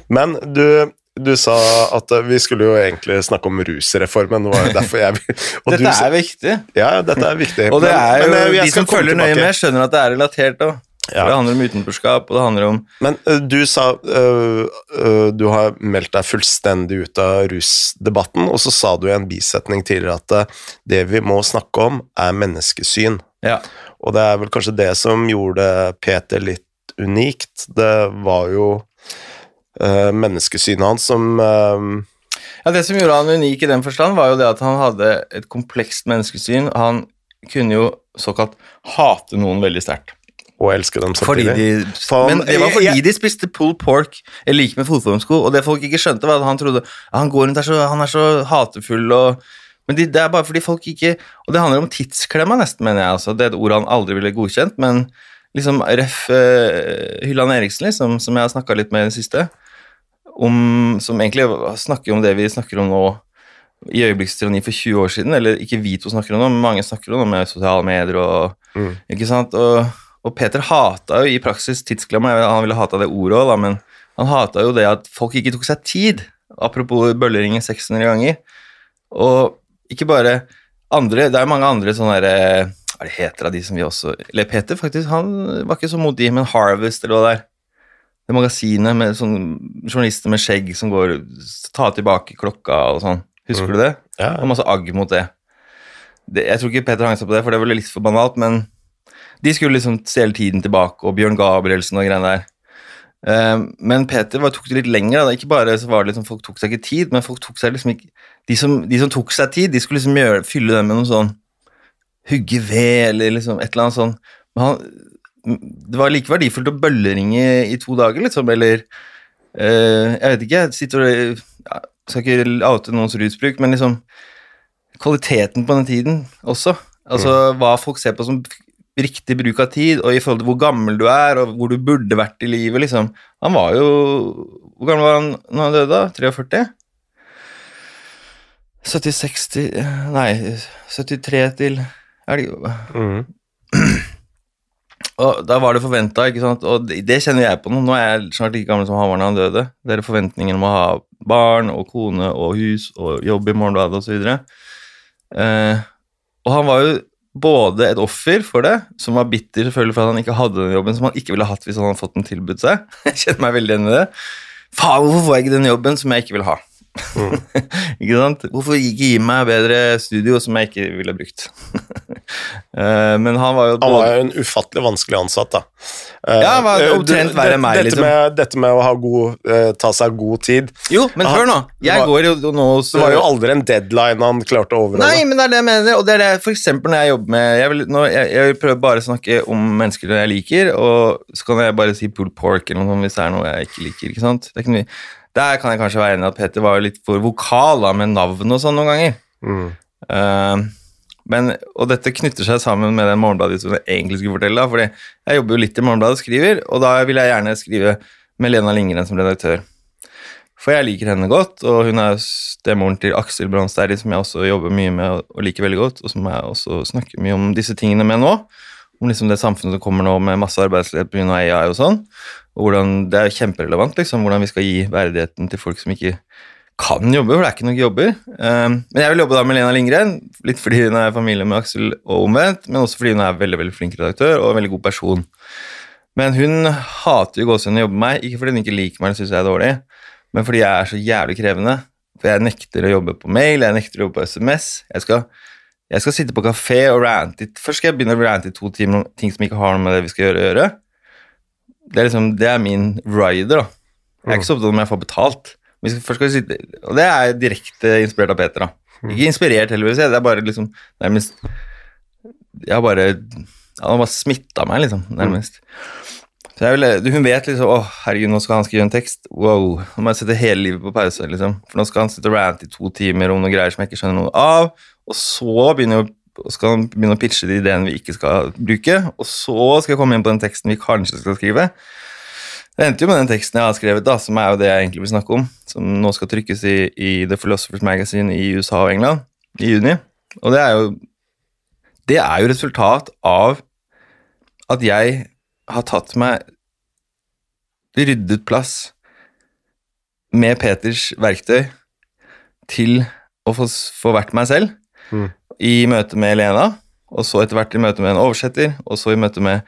Men du, du sa at vi skulle jo egentlig snakke om rusreformen. Det var jo derfor jeg og Dette du er viktig. Ja, dette er viktig. Og det er jo, men, eh, de som følger nøye med, skjønner at det er relatert òg. Ja. Det handler om utenforskap, og det handler om Men uh, du sa uh, uh, du har meldt deg fullstendig ut av rusdebatten, og så sa du i en bisetning tidligere at det vi må snakke om, er menneskesyn. Ja. Og det er vel kanskje det som gjorde Peter litt unikt. Det var jo uh, menneskesynet hans som uh, Ja, Det som gjorde han unik i den forstand, var jo det at han hadde et komplekst menneskesyn. Han kunne jo såkalt hate noen veldig sterkt. Og elske dem Fordi samtidig. de, Faen, men det var fordi jeg- de spiste pull pork eller like med fotformsko, og det folk ikke skjønte, var at han trodde han går rundt der så, han er så hatefull og Men de, det er bare fordi folk ikke Og det handler om tidsklemma, nesten, mener jeg. Altså. Det er et ord han aldri ville godkjent, men liksom ref uh, Hylland Eriksen, liksom, som jeg har snakka litt med i det siste, om, som egentlig snakker om det vi snakker om nå i øyeblikkstyranni for 20 år siden, eller ikke vi to snakker om det, men mange snakker om det med sosiale medier og Mm. Ikke sant? Og, og Peter hata jo i praksis tidsklemma, han ville hata det ordet òg, men han hata jo det at folk ikke tok seg tid. Apropos bølleringen 600 ganger. Og ikke bare andre Det er mange andre sånne derre Hva det heter av de som vi også Eller Peter, faktisk, han var ikke så modig, men Harvest, eller hva det er. Det magasinet med sånn journalister med skjegg som går Ta tilbake klokka og sånn. Husker Mm. du det? Ja, Det var masse agg mot det. det. Jeg tror ikke Peter hang seg på det, for det var litt for banalt, men de skulle liksom stjele tiden tilbake, og Bjørn Gabrielsen og greiene der. Eh, men Peter var, tok det litt lenger. Da. Ikke bare så var det liksom folk tok seg ikke tid, men folk tok seg liksom ikke De som, de som tok seg tid, de skulle liksom gjøre, fylle det med noe sånn Hugge ved, eller liksom et eller annet sånn. Men han, det var like verdifullt å bølleringe i to dager, liksom, eller eh, Jeg vet ikke, jeg sitter og ja, Skal ikke oute noens rusbruk, men liksom kvaliteten på den tiden også. Altså hva folk ser på som riktig bruk av tid, og i forhold til hvor gammel du er, og hvor du burde vært i livet, liksom. Han var jo Hvor gammel var han når han døde, da? 43? 70-60 Nei, 73 til er det, Mm. Og da var det forventa, ikke sant. Og det, kjenner jeg på nå. Nå er jeg snart like gammel som han var da han døde. Det er forventningen om å ha barn og kone og hus og jobb i Morgenbladet osv. Eh, og han var jo både et offer for det, som var bitter selvfølgelig for at han ikke hadde den jobben som han ikke ville hatt hvis han hadde fått den tilbudt seg. Jeg kjenner meg veldig igjen i det. Faen, hvorfor får jeg ikke den jobben som jeg ikke vil ha? ikke sant? Hvorfor ikke gi meg bedre studio som jeg ikke ville brukt? Eh, Men han var jo Han var jo en ufattelig vanskelig ansatt, da. Eh, Ja, han var eh, omtrent det- verre enn meg, liksom. Med, dette med å ha god, ta seg god tid Jo, men hør nå. Jeg var- går jo nå så... Det var jo aldri en deadline han klarte å overholde. Nei, men det er det jeg mener. Og det er det for eksempel når jeg jobber med Jeg vil, når, jeg, jeg vil prøve bare å snakke om mennesker jeg liker, og så kan jeg bare si pulled pork eller noe sånt hvis det er noe jeg ikke liker. ikke sant? Det er ikke noe, der kan jeg kanskje være enig i at Peter var litt for vokal da, med navn og sånn noen ganger. Mm. Eh, men, og dette knytter seg sammen med den Morgenbladet-historien jeg egentlig skulle fortelle. fordi jeg jobber jo litt i Morgenbladet og skriver, og da vil jeg gjerne skrive med Lena Lindgren som redaktør. For jeg liker henne godt, og hun er stemoren til Aksel Brandsteri, som jeg også jobber mye med og- liker veldig godt, og som jeg også snakker mye om disse tingene med nå. Om liksom det samfunnet som kommer nå med masse arbeidsledighet pga. AI og sånn. Og hvordan Det er kjemperelevant, liksom, hvordan vi skal gi verdigheten til folk som ikke kan jobbe, for det er ikke nok jobber. Um, men jeg vil jobbe da med Lena Lindgren, litt fordi hun er familie med Aksel og omvendt, men også fordi hun er veldig veldig flink redaktør og en veldig god person. Men hun hater jo gåsehudene å jobbe med meg, ikke fordi hun ikke liker meg det syns jeg er dårlig, men fordi jeg er så jævlig krevende. For jeg nekter å jobbe på mail, jeg nekter å jobbe på SMS. Jeg skal, jeg skal sitte på kafé og rante Først skal jeg begynne å rante i to timer om ting som ikke har noe med det vi skal gjøre, å gjøre. Det er liksom, det er min rider, da. Jeg er ikke så opptatt om jeg får betalt. Sitte, og det er direkte inspirert av Peter. da. Ikke inspirert, heldigvis. jeg, Det er bare liksom nærmest Jeg har bare Han har bare smitta meg, liksom. Nærmest. Så jeg vil, Hun vet liksom Å, herregud, nå skal han skrive en tekst. Wow. Nå må jeg sette hele livet på pause, liksom. For nå skal han sitte og rante i to timer om noen greier som jeg ikke skjønner noe av. Og så begynner jo skal han begynne å pitche de ideene vi ikke skal bruke. Og så skal jeg komme inn på den teksten vi kanskje skal skrive. Det endte jo med den teksten jeg har skrevet, da, som er jo det jeg egentlig vil snakke om. Som nå skal trykkes i, i The Philosopher's Magazine i USA og England i juni. Og det er jo Det er jo resultat av at jeg har tatt meg ryddet plass med Peters verktøy til å få, få vært meg selv Mm. i møte med Lena, og så etter hvert i møte med en oversetter, og så i møte med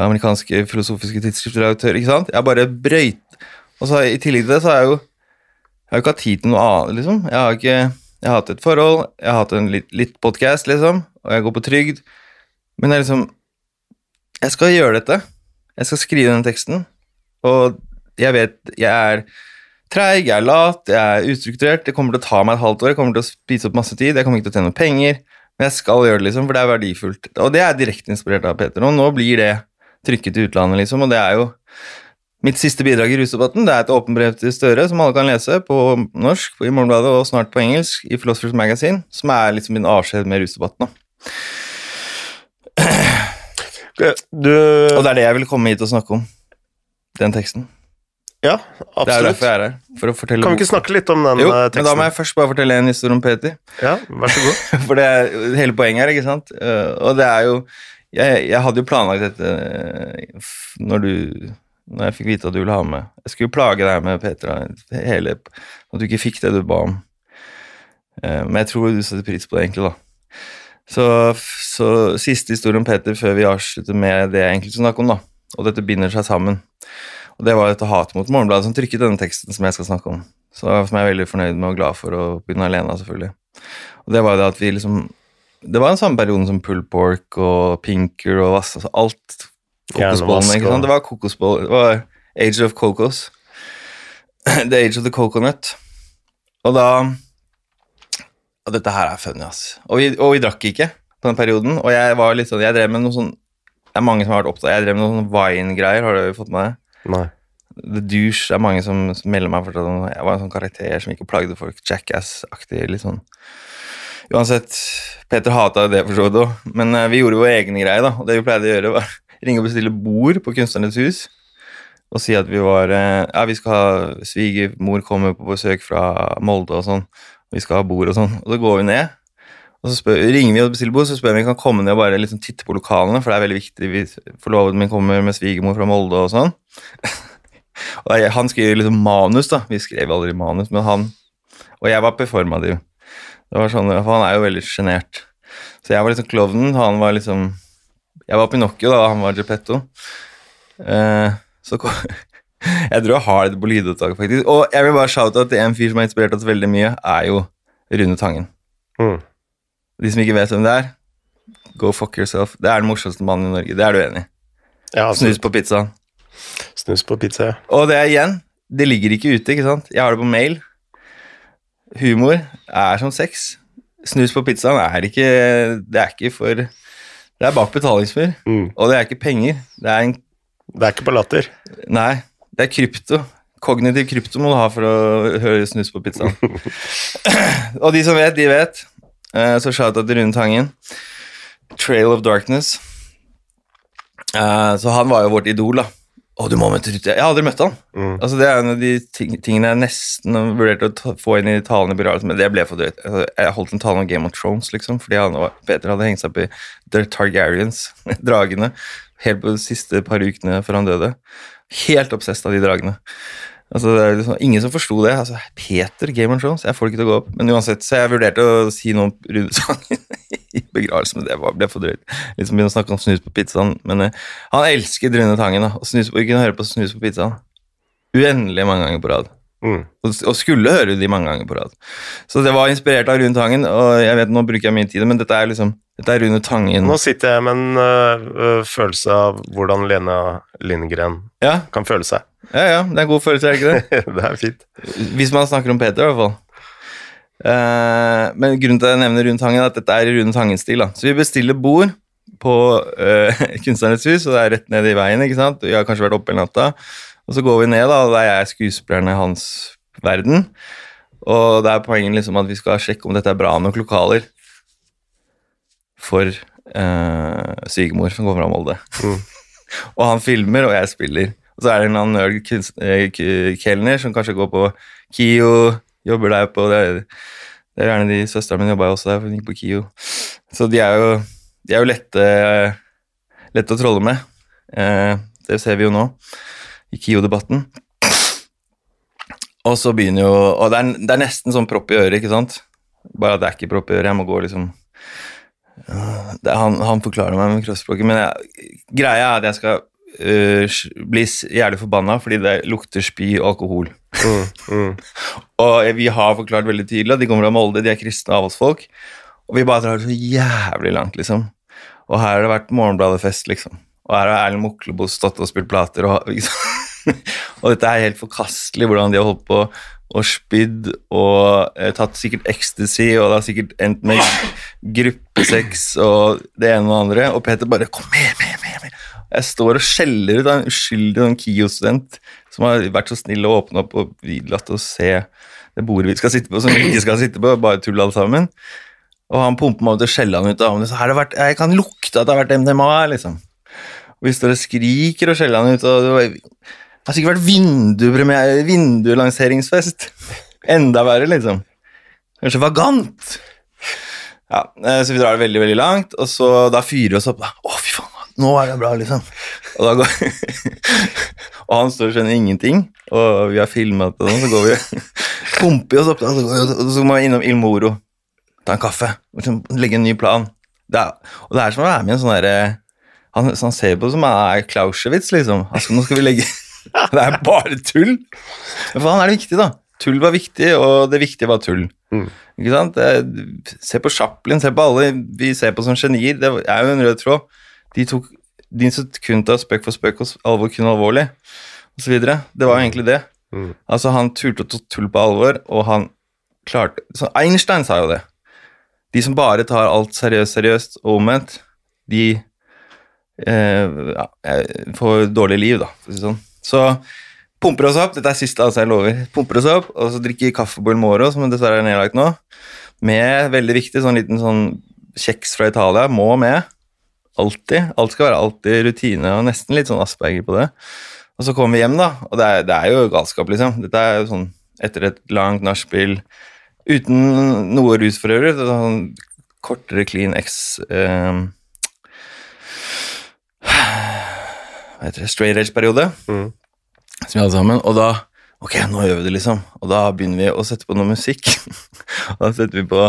amerikanske filosofiske tidsskriftsredaktører, ikke sant? Jeg bare brøyt Og så i tillegg til det så har jeg jo Jeg har ikke hatt tid til noe annet, liksom. Jeg har ikke Jeg har hatt et forhold, jeg har hatt en litt, litt podkast, liksom, og jeg går på trygd, men er liksom Jeg skal gjøre dette. Jeg skal skrive den teksten, og jeg vet Jeg er treig, jeg er lat, jeg er ustrukturert. Det kommer til å ta meg et halvt år, jeg kommer til å spise opp masse tid, jeg kommer ikke til å tjene penger. Men jeg skal gjøre det, liksom, for det er verdifullt. Og det er direkte inspirert av Peter. Og nå blir det trykket i utlandet, liksom, og det er jo mitt siste bidrag i rusdebatten. Det er et åpent brev til Støre, som alle kan lese på norsk i Morgenbladet og snart på engelsk i Philosophers Magazine, som er liksom min avskjed med rusdebatten. Du Og det er det jeg vil komme hit og snakke om. Den teksten. Ja, Det er absolutt. derfor jeg er her. For å fortelle Kan vi ikke snakke litt om den Jo, eh, men da må jeg først bare fortelle en historie om Peter. Ja, vær så god. For det er hele poenget her, ikke sant? Eh, og det er jo Jeg, jeg hadde jo planlagt dette eh, når du Når jeg fikk vite at du ville ha med Jeg skulle jo plage deg med Petra hele At du ikke fikk det du ba om. Eh, men jeg tror du setter pris på det, egentlig, da. Så, så siste historie om Peter før vi avslutter med det jeg egentlig skal om, da. Og dette binder seg sammen. Og det var dette hatet mot Morgenbladet som trykket denne teksten som jeg skal snakke om. Så Som jeg er veldig fornøyd med og glad for å begynne alene, selvfølgelig. Og det var det at vi liksom Det var den samme perioden som pull pork og pinker og vass, altså alt kokosbollene, ikke sant? Det var kokosboll Det var age of cocos. The age of the coconut. Og da Og dette her er funny, ass. Og vi, og vi drakk ikke på den perioden, og jeg var litt sånn Jeg drev med noe sånn Det er mange som har vært opptatt Jeg drev med noen sånne wine-greier, har du fått med? Nei. The Douche det er mange som, som melder meg fortsatt om Jeg var en sånn karakter som ikke plagde folk. Jackass-aktig, litt sånn. Uansett, Peter hata det for så vidt òg, men eh, vi gjorde vår egne greie, da. Og det vi pleide å gjøre, var ringe og bestille bord på Kunstnernes hus. Og si at vi var eh, Ja, vi skal ha Svigermor kommer på besøk fra Molde og sånn. Vi skal ha bord og sånn. Og så går vi ned, og så spør, ringer vi og bestiller bord, så spør vi om vi kan komme ned og bare liksom titte på lokalene, for det er veldig viktig. Vi, forloveden min kommer med svigermor fra Molde og sånn. Og han skriver liksom manus, da. Vi skrev aldri manus, men han Og jeg var performativ. Det var sånn, for han er jo veldig sjenert. Så jeg var liksom klovnen, han var liksom Jeg var Pinocchio, da, han var Geppetto. Eh, så kom, Jeg tror jeg har det på lydopptak, faktisk. Og jeg vil bare shoute at en fyr som har inspirert oss veldig mye, er jo Rune Tangen. Mm. De som ikke vet hvem det er, go fuck yourself. Det er den morsomste mannen i Norge. Det er du enig i? Ja, altså, Snus på pizzaen. snus på pizza, ja. Og det er igjen, det ligger ikke ute, ikke sant? Jeg har det på mail. Humor er som sex. Snus på pizzaen er ikke Det er ikke for Det er bak betalingsmur. Mm. Og det er ikke penger. Det er en Det er ikke på latter. Nei, det er krypto. Kognitiv krypto må du ha for å høre snus på pizzaen. og de som vet, de vet. Eh, Så shout-out til Rune Tangen. Trail of Darkness. Eh, Så han var jo vårt idol, da. Å, du må møte Ruth. Jeg har aldri møtt han. Mm. Altså, det er en av de ting, tingene jeg nesten vurderte å ta, få inn i talen i Begravelsen, men det ble for drøyt. Altså, jeg holdt en tale om Game of Thrones, liksom, fordi han og Peter hadde hengt seg opp i The Targaryens, dragene, helt på de siste par ukene før han døde. Helt obsesst av de dragene. Altså, det er liksom, ingen som forsto det. Altså, Peter, Game of Thrones, jeg får det ikke til å gå opp. Men uansett, så jeg vurderte å si noe om Rune Tangen i begravelsen, men det var, ble for drøyt. Liksom begynne å snakke om snus på pizzaen. Men eh, han elsket Rune Tangen, da. Og, snus, og kunne høre på snus på pizzaen uendelig mange ganger på rad. Mm. Og, skulle høre de mange ganger på rad. Så det var inspirert av Rune Tangen, og jeg vet nå bruker jeg mye tid, men dette er liksom Dette er Rune Tangen. Nå sitter jeg med en øh, følelse av hvordan Lena Lindgren Ja, kan føle seg. Ja, ja, det er en god følelse, er det ikke det? det er fint. Hvis man snakker om Peter, i hvert fall. Uh, men grunnen til at jeg nevner Rune Tangen, er at dette er i Rune Tangen-stil. Så vi bestiller bord på uh, Kunstnernes hus, og det er rett ned i veien. ikke sant? Vi har kanskje vært oppe hele natta. Og så går vi ned, da, og der er i hans verden. Og det er poenget liksom at vi skal sjekke om dette er bra nok lokaler for uh, svigermor som kommer fra Molde. Mm. og han filmer, og jeg spiller. Og så er det en eller annen nerd kunst- eh, som kanskje går på KIO, jobber der på Det, det er gjerne de søstrene mine jobba jo også der, for hun gikk på KIO. Så de er jo, de er jo lette, lette å trolle med. Eh, det ser vi jo nå i KIO-debatten. Og så begynner jo Og det er, det er nesten sånn propp i øret, ikke sant? Bare at det er ikke propp i øret. Jeg må gå liksom er, han, han forklarer meg med kroppsspråket, men jeg, greia er at jeg skal øh, blir jævlig forbanna fordi det lukter spy og alkohol. Mm, mm. Og vi har forklart veldig tydelig at de kommer fra Molde, de er kristne avholdsfolk. Og vi bare drar det så jævlig langt, liksom. Og her har det vært Morgenbladet-fest, liksom. Og her har Erlend Moklebo stått og spilt plater, og, og dette er helt forkastelig, hvordan de har holdt på og spydd og eh, tatt sikkert ecstasy, og det har sikkert endt med gruppesex og det ene og det andre. Og Peter bare 'Kom her, med, med!' med. Jeg står og skjeller ut av en uskyldig sånn KIO-student som har vært så snill å åpne opp og latt oss se det bordet vi skal sitte på, som vi ikke skal sitte på, bare tull alle sammen. Og han pumper meg ut og skjeller han ut av vært, jeg kan lukte at det har vært MDMA liksom. Og vi står og skriker og skjeller han ut, og det, var, det har sikkert vært vindupremiere- vinduelanseringsfest. Enda verre, liksom. Kanskje vagant. Ja, eh, så vi drar det veldig, veldig langt, og så da fyrer vi oss opp. da. Å, nå er det bra, liksom. Og, og han står og skjønner ingenting, og vi har filmet det, og så går vi pumper oss opp, og så, går vi, og så må vi innom Il Moro, ta en kaffe, liksom legge en ny plan. Det er, og det er som å være med i en sånn derre han, han ser på det som er Clausewitz, liksom. Altså, nå skal vi legge Det er bare tull! Men for han er det viktig, da. Tull var viktig, og det viktige var tull. Mm. Ikke sant? Det, se på Chaplin, se på alle vi ser på som genier. Det er jo en rød tråd. De tok som kun tar spøk for spøk og alvor kun alvorlig, osv. Det var jo egentlig det. Mm. Altså, han turte å ta tull på alvor, og han klarte så Einstein sa jo det. De som bare tar alt seriøst, seriøst og omvendt, de eh, ja, eh, får dårlig liv, da, for å si sånn. Så pumper oss opp, dette er siste, altså, jeg lover. Pumper oss opp, og så drikker Kaffeboil Moro, som dessverre er nedlagt nå, med veldig viktig sånn liten sånn kjeks fra Italia, må med. Alltid. Alt skal være alltid rutine, og nesten litt sånn Asperger på det. Og så kommer vi hjem, da, og det er, det er jo galskap, liksom. Dette er jo sånn etter et langt nachspiel uten noe rus for øvrig. Sånn kortere clean X eh, Hva heter det? Straight edge-periode. Mm. Som vi hadde sammen. Og da Ok, nå gjør vi det, liksom. Og da begynner vi å sette på noe musikk. og da setter vi på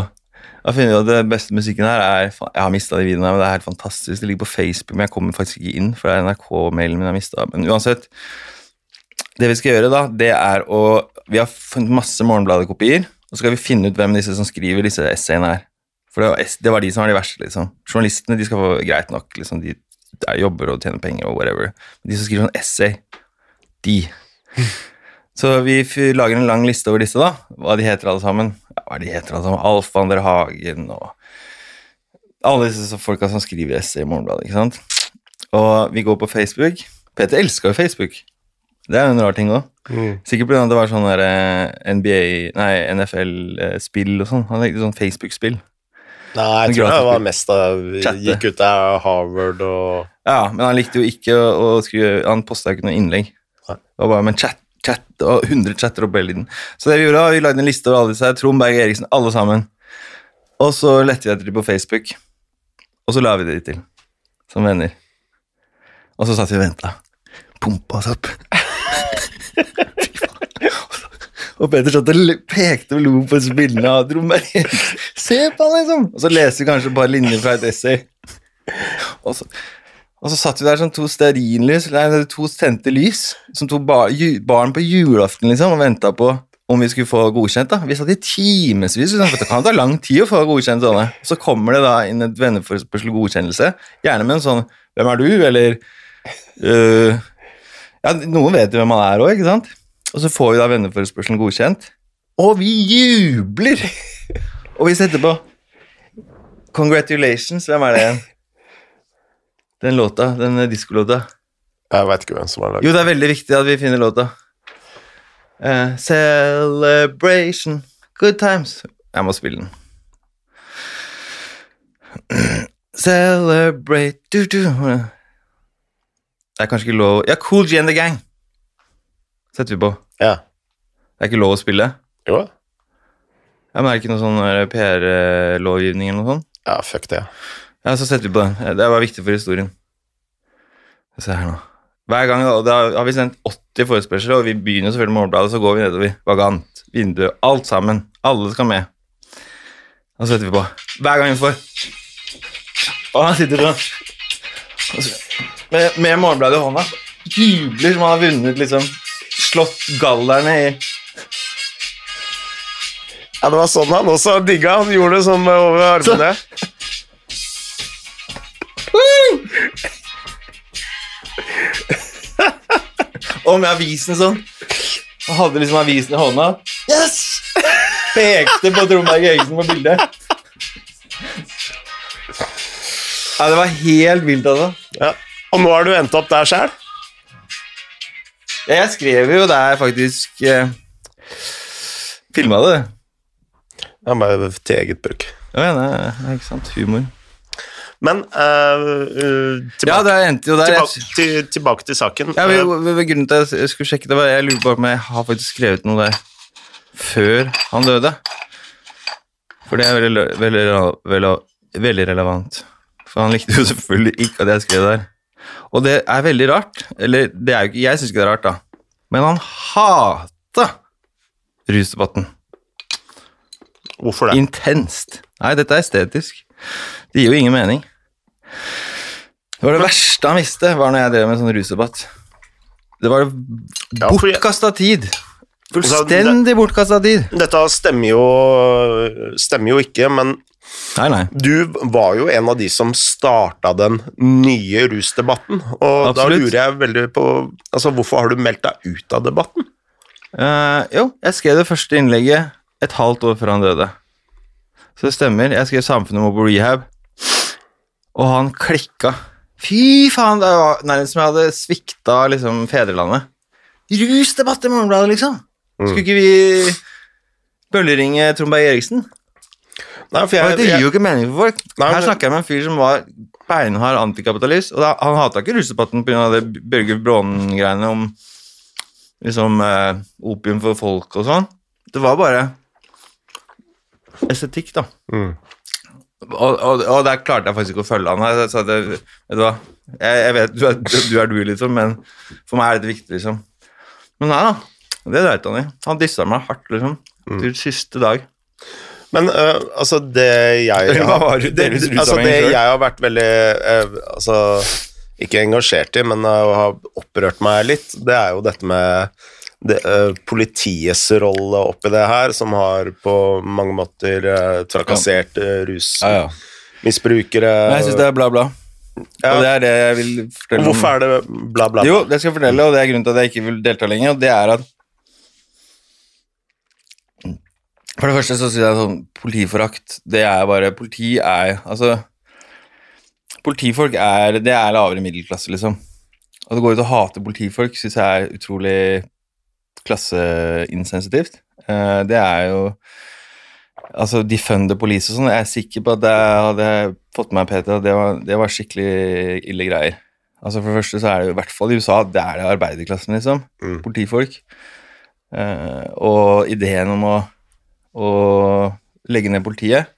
Da finner vi at det beste musikken her er Jeg har mista de videoene, her, men det er helt fantastisk. Det ligger på Facebook, men jeg kommer faktisk ikke inn, for det er NRK-mailen min jeg har mista. Men uansett Det vi skal gjøre, da, det er å Vi har funnet masse Morgenbladet-kopier, og så skal vi finne ut hvem disse som skriver disse essayene er. For det var, det var de som var de verste, liksom. Journalistene de skal få greit nok, liksom. De jobber og tjener penger og whatever. Men de som skriver sånn essay, de så vi lager en lang liste over disse, da. Hva de heter alle sammen. Ja, hva de heter alle sammen. Alf Ander Hagen og alle disse folka som skriver essay i Morgenbladet. ikke sant? Og vi går på Facebook. Peter elska jo Facebook. Det er jo en rar ting òg. Mm. Sikkert fordi det var sånn eh, NBA, nei, NFL-spill og sånn. Han lekte sånn Facebook-spill. Nei, jeg tror det var mest Chatte. gikk ut av Harvard og Ja, men han likte jo ikke å, å skrive Han posta ikke noe innlegg. Nei. Det var bare med chat, chat og 100 chatter opp hele tiden. Så det vi gjorde, vi lagde en liste over alle disse her. Trond Berg Eriksen, alle sammen. Og så lette vi etter dem på Facebook. Og så la vi de til som venner. Og så satt vi og venta. Pumpa oss opp. Og Peter satt og pekte og lo på disse bildene av Trond. Se på han, liksom! Og så leser vi kanskje bare linjer fra et essay. Og så, og så satt vi der som to stearinlys, nei, to tente lys, som to bar, ju, barn på julaften, liksom, og venta på om vi skulle få godkjent. da. Vi satt i timevis, liksom, for det kan ta lang tid å få godkjent sånne. Så kommer det da inn et venneforespørsel godkjennelse, gjerne med en sånn 'Hvem er du?' eller uh, Ja, noen vet jo hvem man er òg, ikke sant? Og så får vi da venneforespørselen godkjent, og vi jubler! Og vi setter på 'Congratulations'. Hvem er det igjen? Den låta, den eh, diskolåta. Jeg veit ikke hvem som har lagd Jo, det er veldig viktig at vi finner låta. Uh, celebration, good times. Jeg må spille den. Celebrate du, du. Det er kanskje ikke lov Ja, Cool G and the Gang setter vi på. Ja. Det er ikke lov å spille. Jo. Ja, men Er det ikke noe sånn eh, PR-lovgivning eller noe sånt? Ja, fuck det. Ja, så setter vi på den. Det var viktig for historien. Se her nå. Hver gang, da, Da har vi sendt 80 forespørsler, og vi begynner selvfølgelig med Morgenbladet, så går vi nedover. Vagant, vindu, alt sammen. Alle skal med. Og så setter vi på. Hver gang vi får. Og han sitter sånn med, med Morgenbladet i hånda. Jubler som han har vunnet, liksom. Slått gallerne i Ja, det var sånn han også digga. Han gjorde det sånn med over armene. Og med avisen sånn. Og hadde liksom avisen i hånda. Yes! Pekte på Trond-Berg Eriksen på bildet. Ja, det var helt vilt, altså. Ja. Og nå har du endt opp der sjæl? Ja, jeg skrev jo der faktisk eh, Filma det. Ja, bare til eget bruk. Ja, det er ikke sant. Humor. Men uh, tilbake, Ja, det endte jo der. tilbake, til, tilbake til saken. Ja, vi, men, men Grunnen til at jeg skulle sjekke det, var jeg lurer på om jeg har faktisk skrevet noe der før han døde. For det er veldig, veldig, veldig, veldig relevant. For han likte jo selvfølgelig ikke at jeg skrev det der. Og det er veldig rart. Eller det er jo jeg syns ikke det er rart, da. Men han hata rusdebatten. hvorfor det? Intenst. Nei, dette er estetisk. Det gir jo ingen mening. Det var det verste han visste, var når jeg drev med sånn rusdebatt. Det var bortkasta tid. Fullstendig bortkasta tid. Dette stemmer jo, stemmer jo ikke, men Nei, nei. du var jo en av de som starta den nye rusdebatten. Og da lurer jeg veldig på altså, Hvorfor har du meldt deg ut av debatten? Uh, jo, jeg skrev det første innlegget et halvt år før han døde. Så det stemmer. Jeg skrev 'Samfunnet må på rehab', og han klikka. Fy faen, det var nærmest som jeg hadde svikta liksom, fedrelandet. Rusdebatt i Morgenbladet, liksom! Skulle ikke vi bølleringe Trond Berg Eriksen? Nei, for jeg, det gir jo ikke mening for folk. Nei, Her snakker jeg med en fyr som var beinhard antikapitalist, og da, han hata ikke rusdebatten pga. det Børge Brånen-greiene om liksom eh, opium for folk og sånn. Det var bare estetikk, da. Mm. Og, og, og der klarte jeg faktisk ikke å følge han. Jeg sa det, vet du hva, jeg, jeg vet du er, du er du, liksom, men for meg er dette viktig, liksom. Men nei da, det dreit han i. Han dissa meg hardt, liksom. Mm. Til siste dag. Men uh, altså, det jeg har, var det, det, altså, det jeg har vært veldig uh, Altså, ikke engasjert i, men uh, har opprørt meg litt, det er jo dette med det, uh, politiets rolle oppi det her, som har på mange måter uh, trakassert uh, rusmisbrukere. Men jeg syns det er bla, bla. Ja. Og det er det jeg vil fortelle Og Hvorfor er det bla, bla? Jo, det skal jeg fortelle, og det er grunnen til at jeg ikke vil delta lenger, og det er at For det første så sier jeg sånn politiforakt. Det er bare Politi er Altså Politifolk er Det er lavere middelklasse, liksom. Og det går ut å hate politifolk, syns jeg er utrolig klasseinsensitivt. Eh, Det er jo Altså, defund police og sånn, jeg er sikker på at jeg hadde fått med meg Peter det var, det var skikkelig ille greier. Altså For det første så er det jo i hvert fall i USA, det er det arbeiderklassen, liksom. Mm. Politifolk. Eh, og ideen om å, å legge ned politiet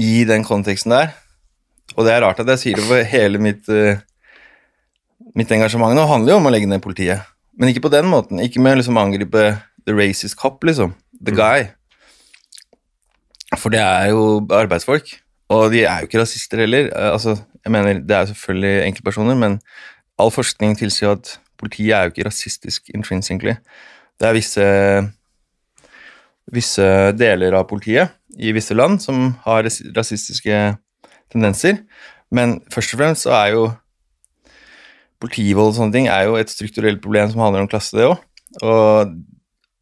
i den konteksten der Og det er rart at jeg sier det, for hele mitt, uh, mitt engasjement nå handler jo om å legge ned politiet. Men ikke på den måten. Ikke med å liksom angripe the racist cop, liksom. The guy. For det er jo arbeidsfolk. Og de er jo ikke rasister heller. Eh, Altså, jeg mener, Det er jo selvfølgelig enkeltpersoner, men all forskning tilsier at politiet er jo ikke rasistisk intrinsically. Det er visse, visse deler av politiet i visse land som har rasistiske tendenser, men først og fremst så er jo politivold og sånne ting er jo et strukturelt problem som handler om klasse, det òg. Og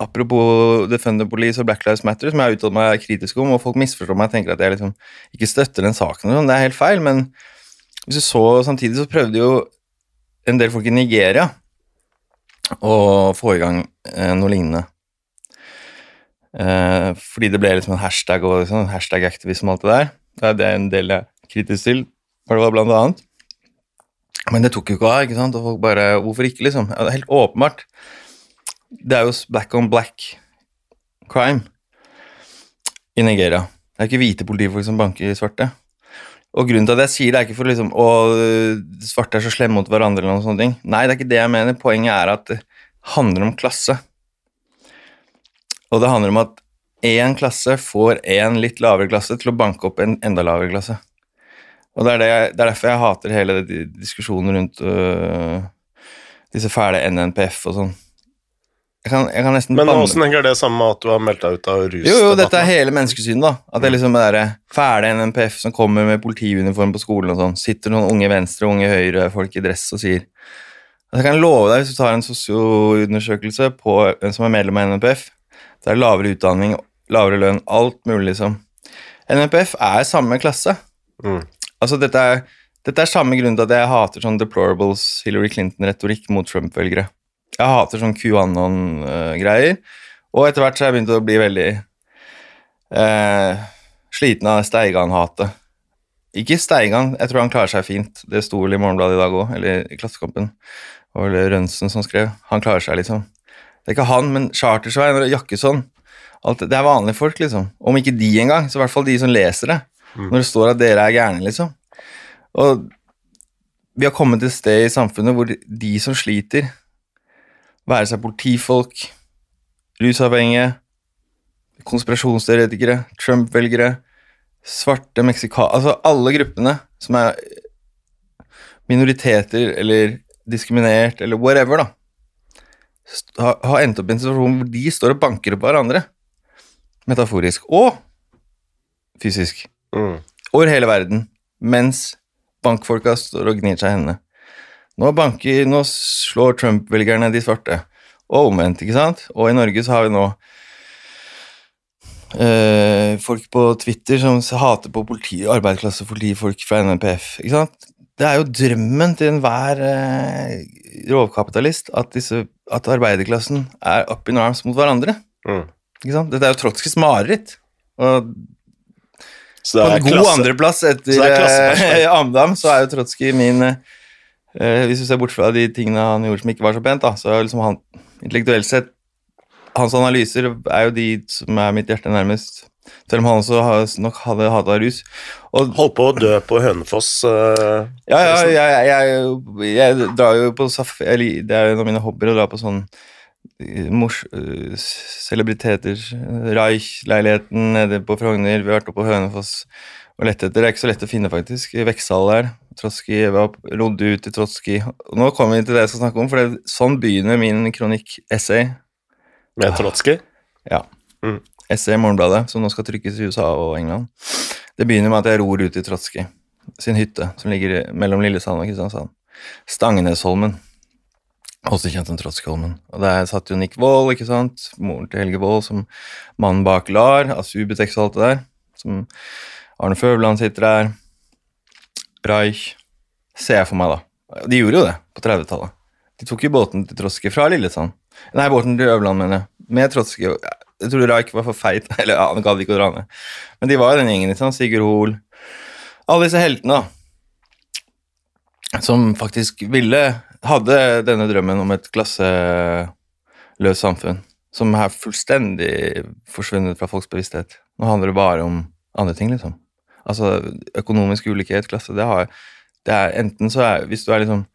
apropos Defender Police og Black Lives Matter, som jeg har uttalt meg kritisk om, og folk misforstår meg og tenker at jeg liksom ikke støtter den saken, sånn, det er helt feil, men hvis du så samtidig, så prøvde jo en del folk i Nigeria å få i gang eh, noe lignende. Eh, fordi det ble liksom en hashtag og liksom, hashtag-aktivisme og alt det der. Det er det en del jeg er kritisk til, for det var blant annet. Men det tok jo ikke av, ikke sant, og folk bare Hvorfor ikke, liksom? Det er helt åpenbart. Det er jo black on black crime i Nigeria. Det er ikke hvite politifolk som banker svarte. Og grunnen til at jeg sier det, er ikke for liksom å svarte er så slemme mot hverandre eller noen sånne ting. Nei, det er ikke det jeg mener. Poenget er at det handler om klasse. Og det handler om at én klasse får en litt lavere klasse til å banke opp en enda lavere klasse. Og det er, det, det er derfor jeg hater hele diskusjonen rundt øh, disse fæle NNPF og sånn. Jeg kan, jeg kan nesten Men åssen henger det sammen med at du har meldt deg ut av rus? jo, jo, dette er hele menneskesynet, da. At det er liksom det derre fæle NNPF som kommer med politiuniform på skolen og sånn. Sitter noen unge venstre og unge høyre folk i dress og sier at Jeg kan love deg, hvis du tar en sosioundersøkelse på hvem som er medlem av NNPF, det er lavere utdanning, lavere lønn, alt mulig, liksom. NNPF er samme klasse. Mm. Altså, dette er, dette er samme grunn til at jeg hater sånn deplorables Hillary Clinton-retorikk mot Trump-velgere. Jeg hater sånn QAnon-greier, og etter hvert så har jeg begynt å bli veldig eh, sliten av Steigan-hatet. Ikke Steigan, jeg tror han klarer seg fint. Det sto vel i Morgenbladet i dag òg, eller i Klassekampen. Var vel Rønsen som skrev. Han klarer seg, liksom. Det er ikke han, men Chartersveien og Jakkesson. Alt, det er vanlige folk, liksom. Om ikke de engang, så i hvert fall de som leser det. Når det står at dere er gærne, liksom. Og vi har kommet til et sted i samfunnet hvor de som sliter, være seg politifolk, rusavhengige, konspirasjonsteoretikere, Trump-velgere, svarte meksika... Altså alle gruppene som er minoriteter eller diskriminert eller whatever, da, har endt opp i en situasjon hvor de står og banker opp hverandre, metaforisk og fysisk, Mm. over hele verden, mens bankfolka står og gnir seg i hendene. Nå, banker, nå slår Trump-velgerne de svarte, og omvendt, ikke sant? Og i Norge så har vi nå øh, folk på Twitter som hater på politi, arbeiderklasse politifolk fra NNPF, ikke sant? Det er jo drømmen til enhver eh, rovkapitalist at, disse, at arbeiderklassen er up in arms mot hverandre. Mm. Ikke sant? Dette er jo Trotskijs mareritt. Og Så på en er god andreplass etter så det er eh, Amdam, så er jo Trotskij min eh, Hvis du ser bort fra de tingene han gjorde som ikke var så pent, da, så er liksom han intellektuelt sett Hans analyser er jo de som er mitt hjerte nærmest. Selv om han også har, nok hadde hata rus. Og Holdt på å dø på Hønefoss. eh, ja, ja, jeg, jeg, jeg drar jo på saf... Det er jo en av mine hobbyer å dra på sånn mors... eh, Celebriteter. Reich-leiligheten nede på Frogner. Vi har vært oppe på Hønefoss og lett etter. Det er ikke så lett å finne, faktisk. I der. Trotskij var rodde ut i Trotskij. Nå kommer vi til det jeg skal snakke om, for det, sånn begynner min kronikk-essay. med Trotskij. Ja. Mm. Essay i Morgenbladet, som nå skal trykkes i USA og England. Det begynner med at jeg ror ut i Trotskij sin hytte, som ligger mellom Lillesand og Kristiansand. Stangenesholmen. Også kjent som Trotskijholmen. Og der satt jo Nick Wold, ikke sant. Moren til Helge Wold, som mannen bak LAR, av Subutex og alt det der. Som Arne Føvland sitter der. Reich. Ser jeg for meg, da. De gjorde jo det på 30-tallet. De tok jo båten til Trotskij fra Lillesand. Nei, båten til Øverland, mener jeg. Med Trotskij. Jeg tror Reich var for feit. Eller ja, han gadd ikke å dra ned. Men de var jo den gjengen. ikke sant? Sigurd Hoel. Alle disse heltene, da. Som faktisk ville Hadde denne drømmen om et klasseløst samfunn. Som er fullstendig forsvunnet fra folks bevissthet. Nå handler det bare om andre ting, liksom. Altså økonomisk ulikhet, klasse, det har det er enten så er Hvis du er liksom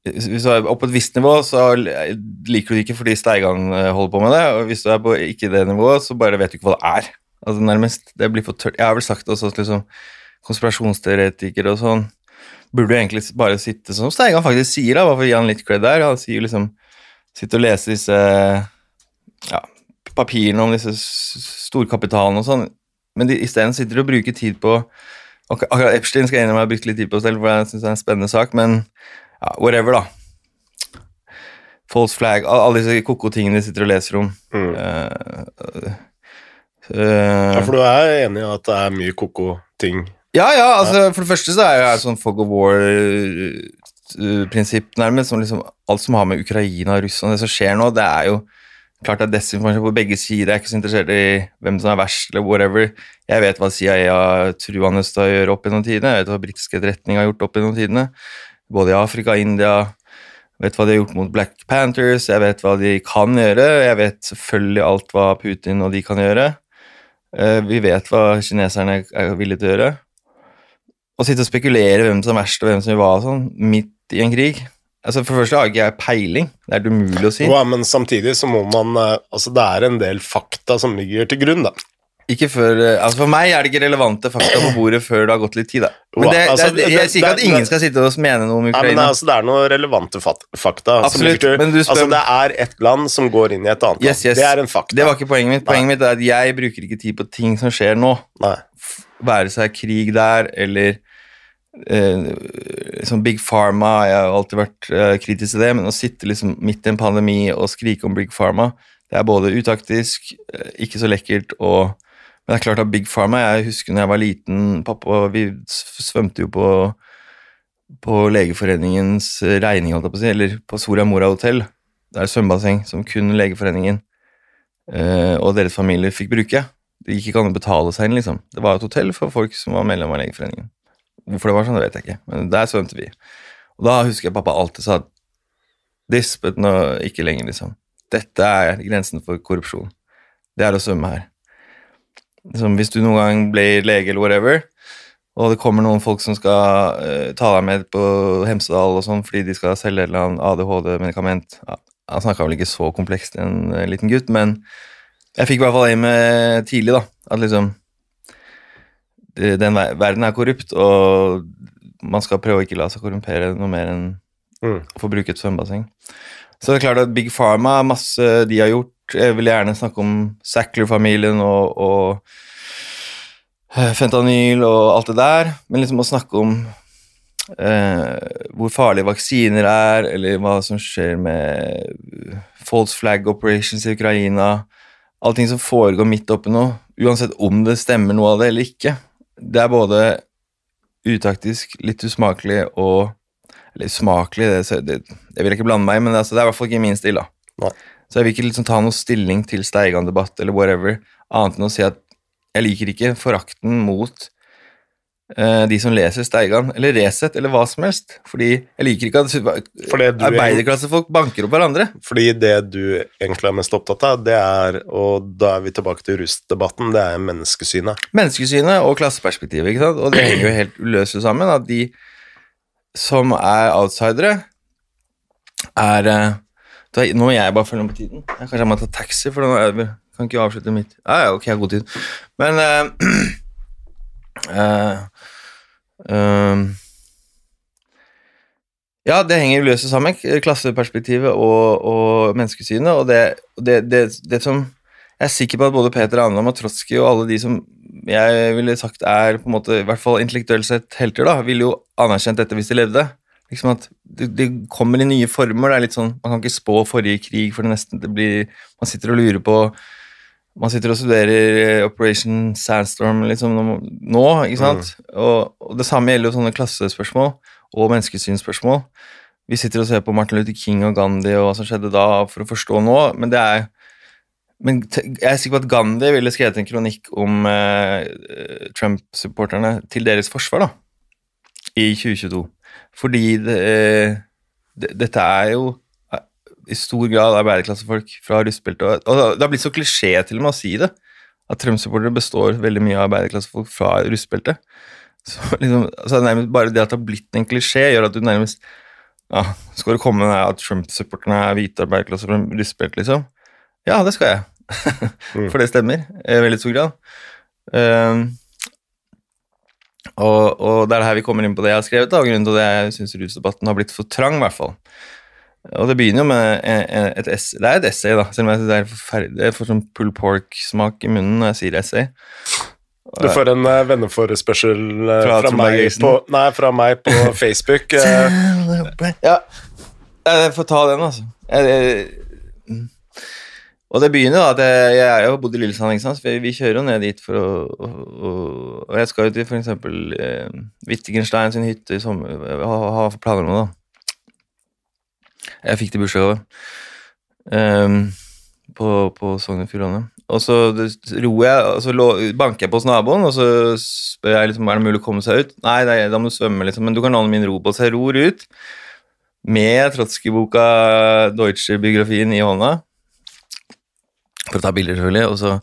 hvis du er oppe på et visst nivå, så liker du det ikke fordi Steigan eh, holder på med det. Og hvis du er på ikke det nivået, så bare vet du ikke hva det er. Altså nærmest, det blir for tørt. Jeg har vel sagt også at liksom, konspirasjonsteoretikere og sånn burde jo egentlig bare sitte som Steigan faktisk sier, da, bare for å gi han litt cred der. Han sier liksom Sitte og lese disse ja, papirene om disse storkapitalene og sånn, men de, isteden sitter de og bruker tid på Akkurat Epstein skal jeg innrømme jeg har brukt litt tid på selv, for jeg syns det er en spennende sak, men ja, whatever, da. False flag, alle disse koko-tingene de sitter og leser om. Mm. Uh, uh, Ja, for du er enig i at det er mye koko ting ja, ja, altså for det første så er jo jeg sånn fog of war-prinsipp nærmest, som liksom alt som har med Ukraina og Russland, det som skjer nå, det er jo klart det er desinformasjon på begge sider, jeg er ikke så interessert i hvem som er verst eller whatever. Jeg vet hva CIA har truende til å gjøre opp gjennom tidene, jeg vet hva britisk etterretning har gjort opp gjennom tidene, både i Afrika og India, jeg vet hva de har gjort mot Black Panthers, jeg vet hva de kan gjøre, jeg vet selvfølgelig alt hva Putin og de kan gjøre. Eh, Vi vet hva kineserne er villige til å gjøre. Å sitte og spekulere hvem som er verst, og hvem som gjør hva, og sånn, midt i en krig Altså For det første har ikke jeg peiling. Det er det umulig å si. Ja, men samtidig så må man eh, Altså, det er en del fakta som ligger til grunn, da. Ikke før, eh, altså For meg er det ikke relevante fakta på bordet før det har gått litt tid. da. Men det, Altså, det, jeg sier ikke at ingen det- skal sitte og mene noe om Ukraina. Nei, men altså, det er noen relevante fakta. Absolutt, til- men du spør- Altså, det er ett land som går inn i et annet Yes, yes. Det er en fakta. Det var ikke poenget mitt. Poenget mitt er at jeg bruker ikke tid på ting som skjer nå. Nei. Være seg krig der, eller liksom Big Pharma Jeg har alltid vært eh, kritisk til det, men å sitte liksom midt i en pandemi og skrike om Big Pharma, det er både utaktisk, eh, ikke så lekkert og Men det er klart at Big Pharma Jeg husker når jeg var liten, pappa vi svømte jo på på Legeforeningens regning, holdt jeg på å si, eller på Soria Moria hotell. Det er et svømmebasseng som kun Legeforeningen eh, og deres familier fikk bruke. Det gikk ikke an å betale seg inn, liksom. Det var et hotell for folk som var medlem av Legeforeningen. Hvorfor det var sånn, det vet jeg ikke, men der svømte vi. Og da husker jeg pappa alltid sa This, but no, ikke lenger, liksom. Dette er grensen for korrupsjon. Det er å svømme her. Liksom, hvis du noen gang blir lege eller whatever, og det kommer noen folk som skal uh, ta deg med på Hemsedal og sånn fordi de skal selge et eller annet ADHD-medikament ja, Han snakka vel ikke så komplekst, en uh, liten gutt, men jeg fikk i hvert fall aim med tidlig, da. At liksom Den verden er korrupt, og man skal prøve å ikke la seg korrumpere noe mer enn Mm. å få bruke et svømmebasseng. Så det er klart at Big Pharma, masse de har gjort. Jeg vil gjerne snakke om Sackler-familien og, og eh, fentanyl og alt det der, men liksom å snakke om eh, hvor farlige vaksiner er, eller hva som skjer med false flag operations i Ukraina Allting som foregår midt oppi noe, uansett om det stemmer noe av det eller ikke. Det er både utaktisk, litt usmakelig og Eller usmakelig, det, det, det vil jeg ikke blande meg i, men altså, det er i hvert fall ikke min stil. da. Nei. Så jeg vil ikke liksom ta noe stilling til Steigan-debatt eller whatever, annet enn å si at jeg liker ikke forakten mot de som leser Steigan, eller Resett, eller hva som helst. Fordi jeg liker ikke at arbeiderklassefolk banker opp hverandre. fordi det du egentlig er mest opptatt av, det er, og da er vi tilbake til rustdebatten, det er menneskesynet. Menneskesynet og klasseperspektivet, ikke sant? Og det henger jo helt uløselig sammen. At de som er outsidere, er eh, da, Nå må jeg bare følge med på tiden. Jeg, kanskje jeg må ta taxi, for nå er kan ikke avslutte mitt Ja, ja, ok, jeg har god tid. Men uh, eh, eh, Ja, det henger løst sammen, klasseperspektivet og, og menneskesynet, og det, det, det, det som jeg er sikker på at både Peter Anna og Trotskij og alle de som jeg ville sagt er på en måte, i hvert fall intellektuelt sett helter, da, ville jo anerkjent dette hvis de levde. Liksom at det kommer i nye former. det er litt sånn, Man kan ikke spå forrige krig, for det nesten det blir Man sitter og lurer på Man sitter og studerer eh, Operation Sandstorm liksom nå, ikke sant? Og, og det samme gjelder jo sånne klassespørsmål og menneskesynsspørsmål. Vi sitter og ser på Martin Luther King og Gandhi og hva som skjedde da, for å forstå nå, men det er men jeg er sikker på at Gandhi ville skrevet en kronikk om eh, Trump-supporterne til deres forsvar, da, i 2022. Fordi det, eh, det, dette er jo i stor grad arbeiderklassefolk fra rustbeltet. Og, og det har blitt så klisjé til og med å si det, at Trump-supportere består veldig mye av arbeiderklassefolk fra rustbeltet. Så liksom, altså nærmest Bare det at det har blitt en klisjé, gjør at du nærmest ja, Skal du komme med at Trump-supporterne er hvite arbeiderklasse fra rustbelte, liksom? Ja, det skal jeg. Mm. For det stemmer i veldig stor grad. Um, og, og det er det her vi kommer inn på det jeg har skrevet, da, og grunnen til at jeg syns rusdebatten har blitt for trang, i hvert fall. Og det begynner jo med en- en- et essay. Det er et essay, da, selv om jeg synes det er forferdelig. Jeg får sånn pull pork-smak i munnen når jeg sier essay. Du får en uh, venneforespørsel uh, Fra fra, meg på, nei, fra meg på Facebook. Uh. Ja, jeg får ta den, altså. Jeg, jeg, mm. og det begynner da, at jeg, jeg er jo bodd i Lillesand, ikke sant? så vi, vi kjører jo ned dit for å og, og jeg skal jo til eksempel eh, Wittgenstein sin hytte i sommer, ha, ha planer om det, da. Jeg fikk det i bursdagsgave um, på, på Sogn og Fjordane. Og så roer jeg, og så banker jeg på hos naboen, og så spør jeg liksom, er det mulig å komme seg ut. Nei, det er, da må du svømme, liksom, men du kan låne min robåt. Jeg ror ut med Trotskij-boka Deutsche-biografien i hånda, for å ta bilder, selvfølgelig, og så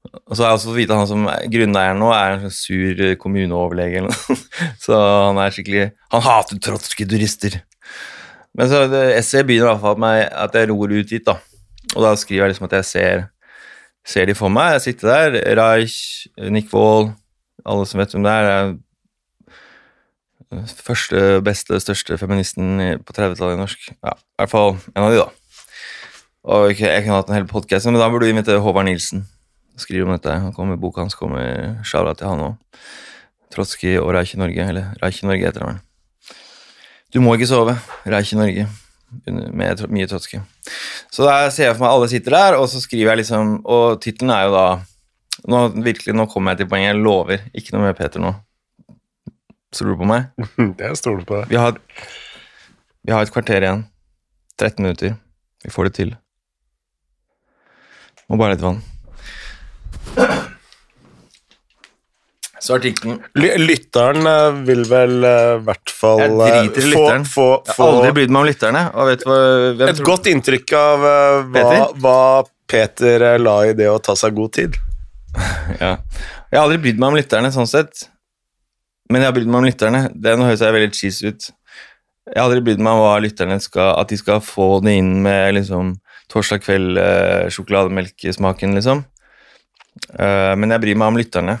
Og så har jeg også fått vite at han som er grunneieren nå, er en sånn sur kommuneoverlege eller noe. Så han er skikkelig Han hater trotskij-turister. Men så essayet begynner i hvert fall med at jeg ror ut dit, da. Og da skriver jeg liksom at jeg ser, ser de for meg. Jeg sitter der. Reich, Nick Wall, alle som vet hvem det er. er første, beste, største feministen på 30-tallet i norsk. Ja, i hvert fall en av de, da. Og okay, jeg kunne hatt en hel podkast, men da burde du invitere Håvard Nilsen. Skrive om dette. Han kommer, Boka hans kommer Sjala til han òg. Trotskij og Reich i Norge. Eller Reich i Norge heter han. Du må ikke sove. Reich i Norge. Med mye trotske. Så da ser jeg for meg alle sitter der, og så skriver jeg liksom Og tittelen er jo da nå, virkelig, nå kommer jeg til poenget. Jeg lover. Ikke noe med Peter nå. Stoler du på meg? Jeg stoler på deg. Vi har, vi har et kvarter igjen. 13 minutter. Vi får det til. Må bare litt vann. Så artikkelen Lytteren eh, vil vel eh, i hvert fall Jeg eh, driter i få, lytteren. få, Jeg har aldri brydd meg om lytterne. Hva, et tror- godt inntrykk av hva, Peter? hva Peter la i det å ta seg god tid. Ja. Jeg har aldri brydd meg om lytterne, sånn sett. Men jeg har brydd meg om lytterne. Det nå høres jeg veldig cheese ut. Jeg har aldri brydd meg om hva lytterne skal At de skal få det inn med liksom torsdag kveld, eh, sjokolademelkesmaken, liksom. Uh, men jeg bryr meg om lytterne.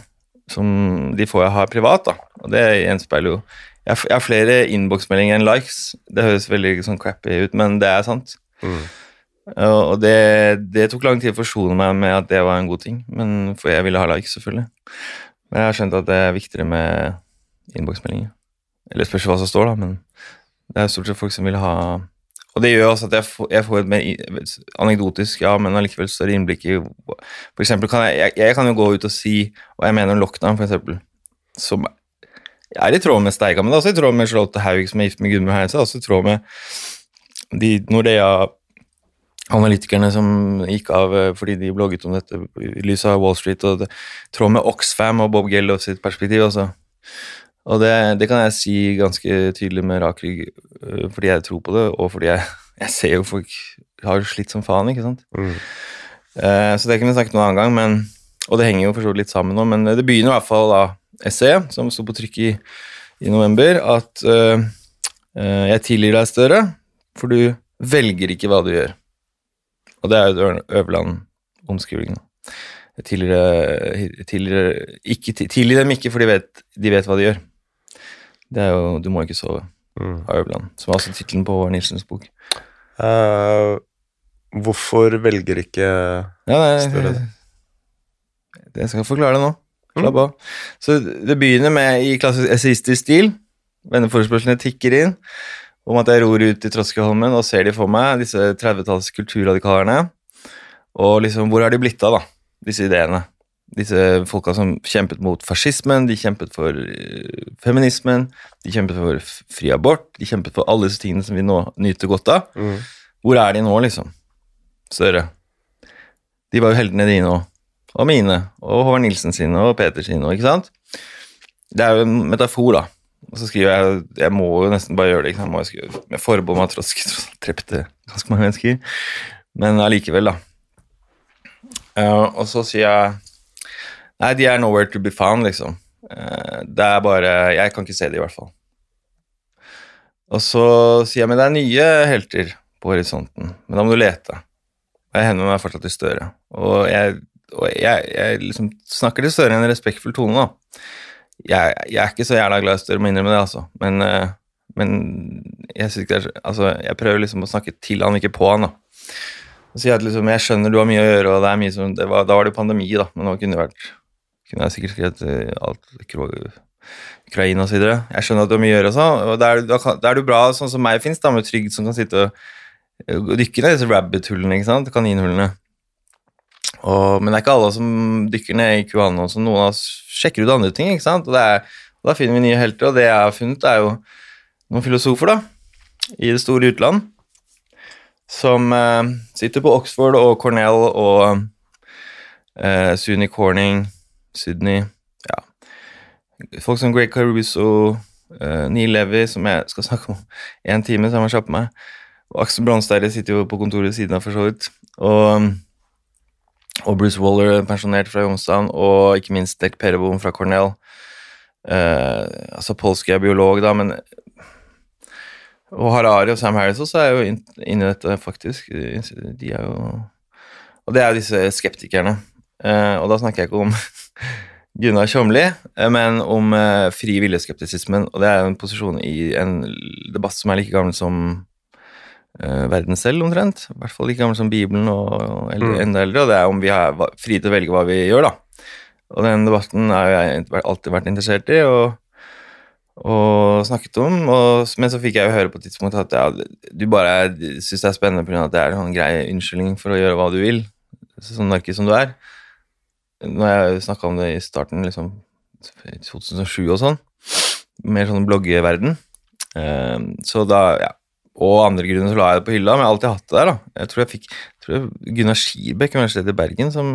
Som de får jeg ha privat, da. Og det gjenspeiler jo Jeg har- jeg har flere innboksmeldinger enn likes. Det høres veldig sånn crappy ut, men det er sant. Og og det, det tok lang tid å forsone meg med at det var en god ting, men for jeg ville ha likes, selvfølgelig. Men jeg har skjønt at det er viktigere med innboksmeldinger. Eller spørs hva som står, da, men det er stort sett folk som vil ha Og det gjør også at jeg får, et mer anekdotisk, ja, men allikevel større innblikk i For eksempel kan jeg, jeg, jeg kan jo gå ut og si hva jeg mener om lockdown, for eksempel, som er i tråd med Steiga, men det er også i tråd med Charlotte Haug, som er gift med Gudmund Heise, også i tråd med de Nordea analytikerne som gikk av eh, fordi de blogget om dette i lys av Wall Street, og det, tråd med Oxfam og Bob Geldof sitt perspektiv også. Og det, det kan jeg si ganske tydelig med rak rygg, øh, fordi jeg tror på det, og fordi jeg, jeg ser jo folk har slitt som faen, ikke sant. Mm. Eh, så det kan vi snakke noen annen gang, men, og det henger jo for så vidt litt sammen nå, men det begynner i hvert fall da essayet, som sto på trykk i, i november, at øh, øh, jeg tilgir deg større, for du velger ikke hva du gjør. Og det er jo Øverland-omskrivingen. Tilgir, dem ikke, for de vet, de vet hva de gjør. Det er jo 'Du må ikke sove' Mm. av Øverland, som er også tittelen på Håvard Nilsens bok. Uh, hvorfor velger ikke Ja, nei, det? jeg skal forklare det nå. Slapp av. Så det begynner med i klassisk essayistisk stil. Venneforespørslene tikker inn om at jeg ror ut i Troskeholmen og ser de for meg, disse 30-talls kulturradikalerne. Og liksom, hvor har de blitt av, da, disse ideene? Disse folka som kjempet mot fascismen, de kjempet for eh, feminismen, de kjempet for fri abort, de kjempet for alle disse tingene som vi nå nyter godt av. Mm. Hvor er de nå, liksom? Større. De var jo heltene dine òg. Og mine. Og Håvard Nilsen sine og Peter sine ikke sant? Det er jo en metafor, da. Og så skriver jeg Jeg må jo nesten bare gjøre det. ikke sant? Må skrive, med forbehold om at alt drepte ganske mange mennesker. Men allikevel, da. Uh, og så sier jeg Nei, de er nowhere to be found, liksom. Eh, det er bare Jeg kan ikke se det, i hvert fall. Og så sier jeg men det er nye helter på horisonten, men da må du lete. Og jeg henvender meg fortsatt til Støre. Og jeg, og jeg, jeg liksom snakker til Støre i en respektfull tone, da. Jeg, jeg er ikke så jævla glad i Støre, må innrømme det, altså. Men, eh, men jeg, er, altså, jeg prøver liksom å snakke til han, ikke på han, da. Og sier at liksom, jeg skjønner du har mye å gjøre, og det er mye som det var, Da var det pandemi, da, men nå kunne det vært kunne jeg sikkert skrevet eh, alt Ukraina videre. Jeg skjønner at du har mye å gjøre, og sånn, da er, da, er du bra sånn som meg fins, da, med Trygd som kan sitte og og dykke ned disse rabbit-hullene, ikke sant, kaninhullene. Og, men det er ikke alle som dykker ned i QAnon, Som noen av oss sjekker ut andre ting, ikke sant, og, det er, og da finner vi nye helter, og det jeg har funnet er jo noen filosofer da, i det store utland, som eh, sitter på Oxford og Cornell og eh, SUNY Corning, Sydney, ja. Folk som Greg Caruso, uh, Neil Levy, som jeg skal snakke om en time, så jeg må kjappe meg. Og Aksel Bronstein sitter jo på kontoret ved siden av, for så vidt. Og, og Bruce Waller, pensjonert fra Youngstown, og ikke minst Dirk Pereboom fra Cornell. Uh, altså Polski er biolog, da, men Og Harari og Sam Harris også er jo inne i dette, faktisk. De er jo Og det er jo disse skeptikerne. Eh, og da snakker jeg ikke om Gunnar Tjomli, eh, men om eh, fri viljeskeptisismen. Og det er en posisjon i en debatt som er like gammel som verden selv, omtrent. I hvert fall like gammel som Bibelen og, eller, Mm. enda eldre. Og det er om vi er fri til å velge hva vi gjør, da. Og den debatten har jeg alltid vært interessert i og, og snakket om. Og, men så fikk jeg jo høre på et tidspunkt at ja, du bare syns det er spennende pga. at det er en sånn grei unnskyldning for å gjøre hva du vil, sånn narkis som du er. Når jeg snakka om det i starten, liksom 2007 og sånn, mer sånn bloggeverden, eh, så da, ja og andre grunner så la jeg det på hylla, men jeg har alltid hatt det der. da. Jeg tror jeg fikk jeg tror Gunnar Skirbekk, Universitetet i Bergen, som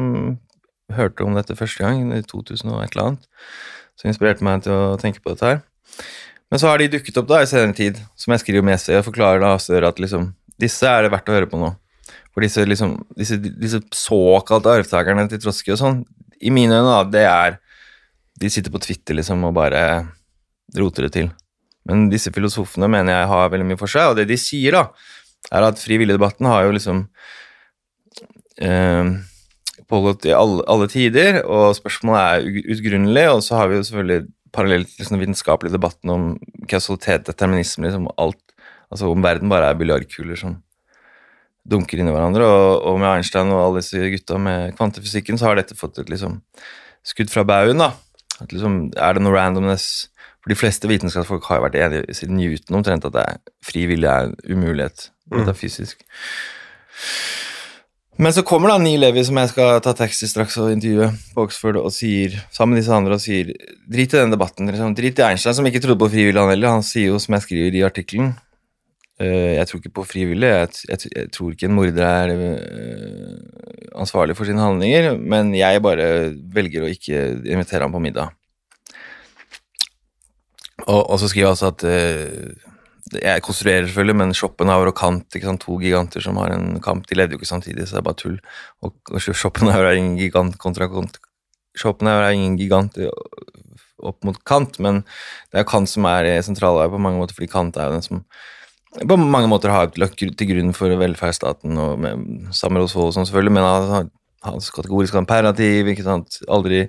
hørte om dette første gang i 2000 og et eller annet, som inspirerte meg til å tenke på dette her. Men så har de dukket opp da i senere tid, som jeg skriver i essayet, og forklarer da at liksom, disse er det verdt å høre på nå. For disse, liksom, disse, disse såkalte arvtakerne til Trotsky og sånn, i mine øyne, da, det er De sitter på Twitter liksom og bare roter det til. Men disse filosofene mener jeg har veldig mye for seg, og det de sier, da, er at frivilligdebatten har jo liksom eh, pågått i alle, alle tider, og spørsmålet er utgrunnelig, og så har vi jo selvfølgelig parallelt liksom, den vitenskapelige debatten om kausalitet, determinisme, liksom alt, altså om verden bare er biljardkuler som dunker inni hverandre, og, og med Einstein og alle disse gutta med kvantefysikken, så har dette fått et liksom skudd fra baugen, da. At liksom, er det noe randomness? For de fleste vitenskapsfolk har jo vært enige siden Newton omtrent at det er fri vilje er en umulighet. Dette er fysisk. Men så kommer da Neil Levi, som jeg skal ta taxi straks og intervjue på Oxford, og sier, sammen med disse andre og sier drit i den debatten. Liksom. Drit i Einstein, som ikke trodde på frivillig, han heller. Han sier jo, som jeg skriver i artikkelen Jeg tror ikke på frivillig. Jeg, tror ikke en morder er eh, ansvarlig for sine handlinger, men jeg bare velger å ikke invitere ham på middag. Og, og så skriver jeg også at eh, jeg konstruerer selvfølgelig, men Schopenhauer og Kant, to giganter som har en kamp, de levde jo ikke samtidig, så det er bare tull. Og, og Schopenhauer er ingen gigant kontra Kant. Schopenhauer er ingen gigant opp mot Kant, men det er Kant som er sentral på mange måter, fordi Kant er jo den som på mange måter har lagt til grunn for velferdsstaten, og med Samuelsvold og sånn selvfølgelig, men hans kategoriske imperativ, ikke sant, aldri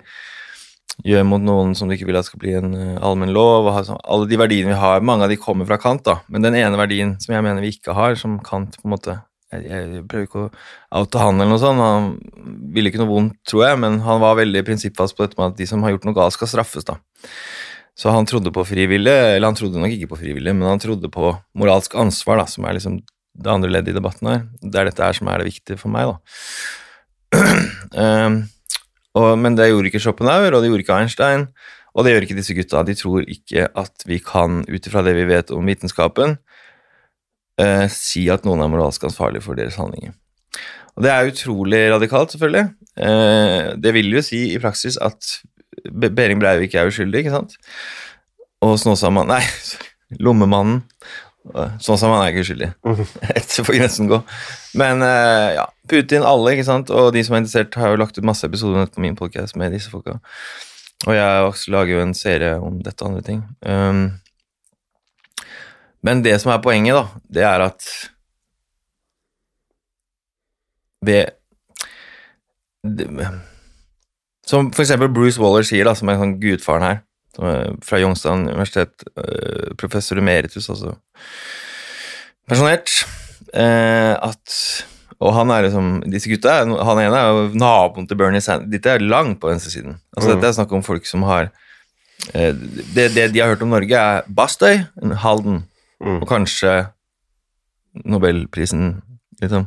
gjør mot noen som du ikke vil at skal bli en uh, allmenn lov. Sånn, alle de verdiene vi har, mange av de kommer fra Kant, da. Men den ene verdien som jeg mener vi ikke har, som Kant på en måte Jeg, jeg prøver ikke å oute han eller noe sånt, han ville ikke noe vondt, tror jeg, men han var veldig prinsippfast på dette med at de som har gjort noe galt, skal straffes, da. Så han trodde på frivillig, eller han trodde nok ikke på frivillig, men han trodde på moralsk ansvar, da, som er liksom det andre leddet i debatten her. Det er dette her som er det viktige for meg, da. um, og, men det gjorde ikke Schopenhauer, og det gjorde ikke Einstein, og det gjør ikke disse gutta. De tror ikke at vi kan, ut ifra det vi vet om vitenskapen, uh, si at noen er moralsk ansvarlig for deres handlinger. Og det er utrolig radikalt, selvfølgelig. Uh, det vil jo si i praksis at Be- Behring Breivik er uskyldig, ikke sant? Og Snåsamannen Nei, Lommemannen. Snåsamannen er ikke uskyldig. Etter får grensen gå. Men eh, ja, Putin, alle, ikke sant? Og de som er interessert, har jo lagt ut masse episoder på min podcast med disse folka. Og jeg også lager jo en serie om dette og andre ting. Um, men det som er poenget, da, det er at ved det, Som eksempel Bruce Waller sier, da, som er sånn gudfaren her, som er fra Youngstown universitet, øh, professor emeritus, altså pensjonert, eh, at og han er liksom, disse gutta, han ene er jo naboen til Bernie Sanders. Dette er langt på venstresiden. Altså, Mm. Dette er snakk om folk som har eh, det, det de har hørt om Norge, er Bastøy, Halden Mm. og kanskje Nobelprisen, liksom.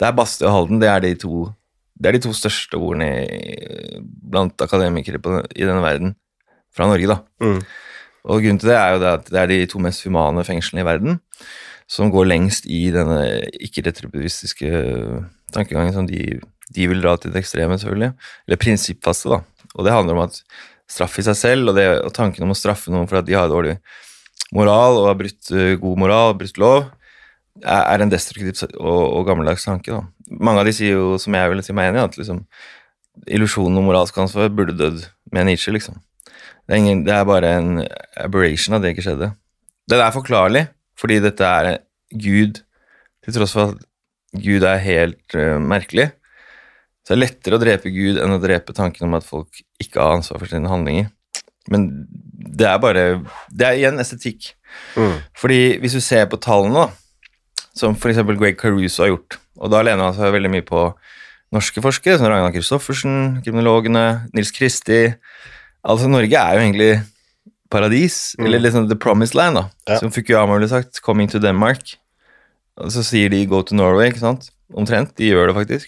Det er Bastøy og Halden, det er de to, det er de to største ordene blant akademikere på, i denne verden. Fra Norge, da. Mm. Og grunnen til det er jo det at det er de to mest humane fengslene i verden som går lengst i denne ikke-retributivistiske tankegangen som de, de vil dra til det ekstreme, selvfølgelig. Eller prinsippfaste, da. Og det handler om at straff i seg selv, og, det, og tanken om å straffe noen for at de har dårlig moral og har brutt eh, god moral, brutt lov, er en destruktiv og, og gammeldags tanke. Da. Mange av de sier jo, som jeg vil si meg enig i, at liksom, illusjonen om moralsk ansvar burde dødd med Nietzsche, liksom. Det er, ingen, det er bare en aberration av det ikke skjedde. Den er forklarlig, fordi dette er Gud, til tross for at Gud er helt uh, merkelig. Så det er lettere å drepe Gud enn å drepe tanken om at folk ikke har ansvar for sine handlinger. Men det er bare Det er igjen estetikk. Mm. Fordi hvis du ser på tallene, da, som f.eks. Greg Caruso har gjort, og da lener han seg veldig mye på norske forskere, som Ragnar Christoffersen, kriminologene, Nils Kristi Altså, Norge er jo egentlig paradis, Mm. eller liksom The Promised Land, da, Ja. som Fukuyama ville sagt. Coming to Denmark. Og så sier de 'go to Norway', ikke sant? Omtrent. De gjør det faktisk.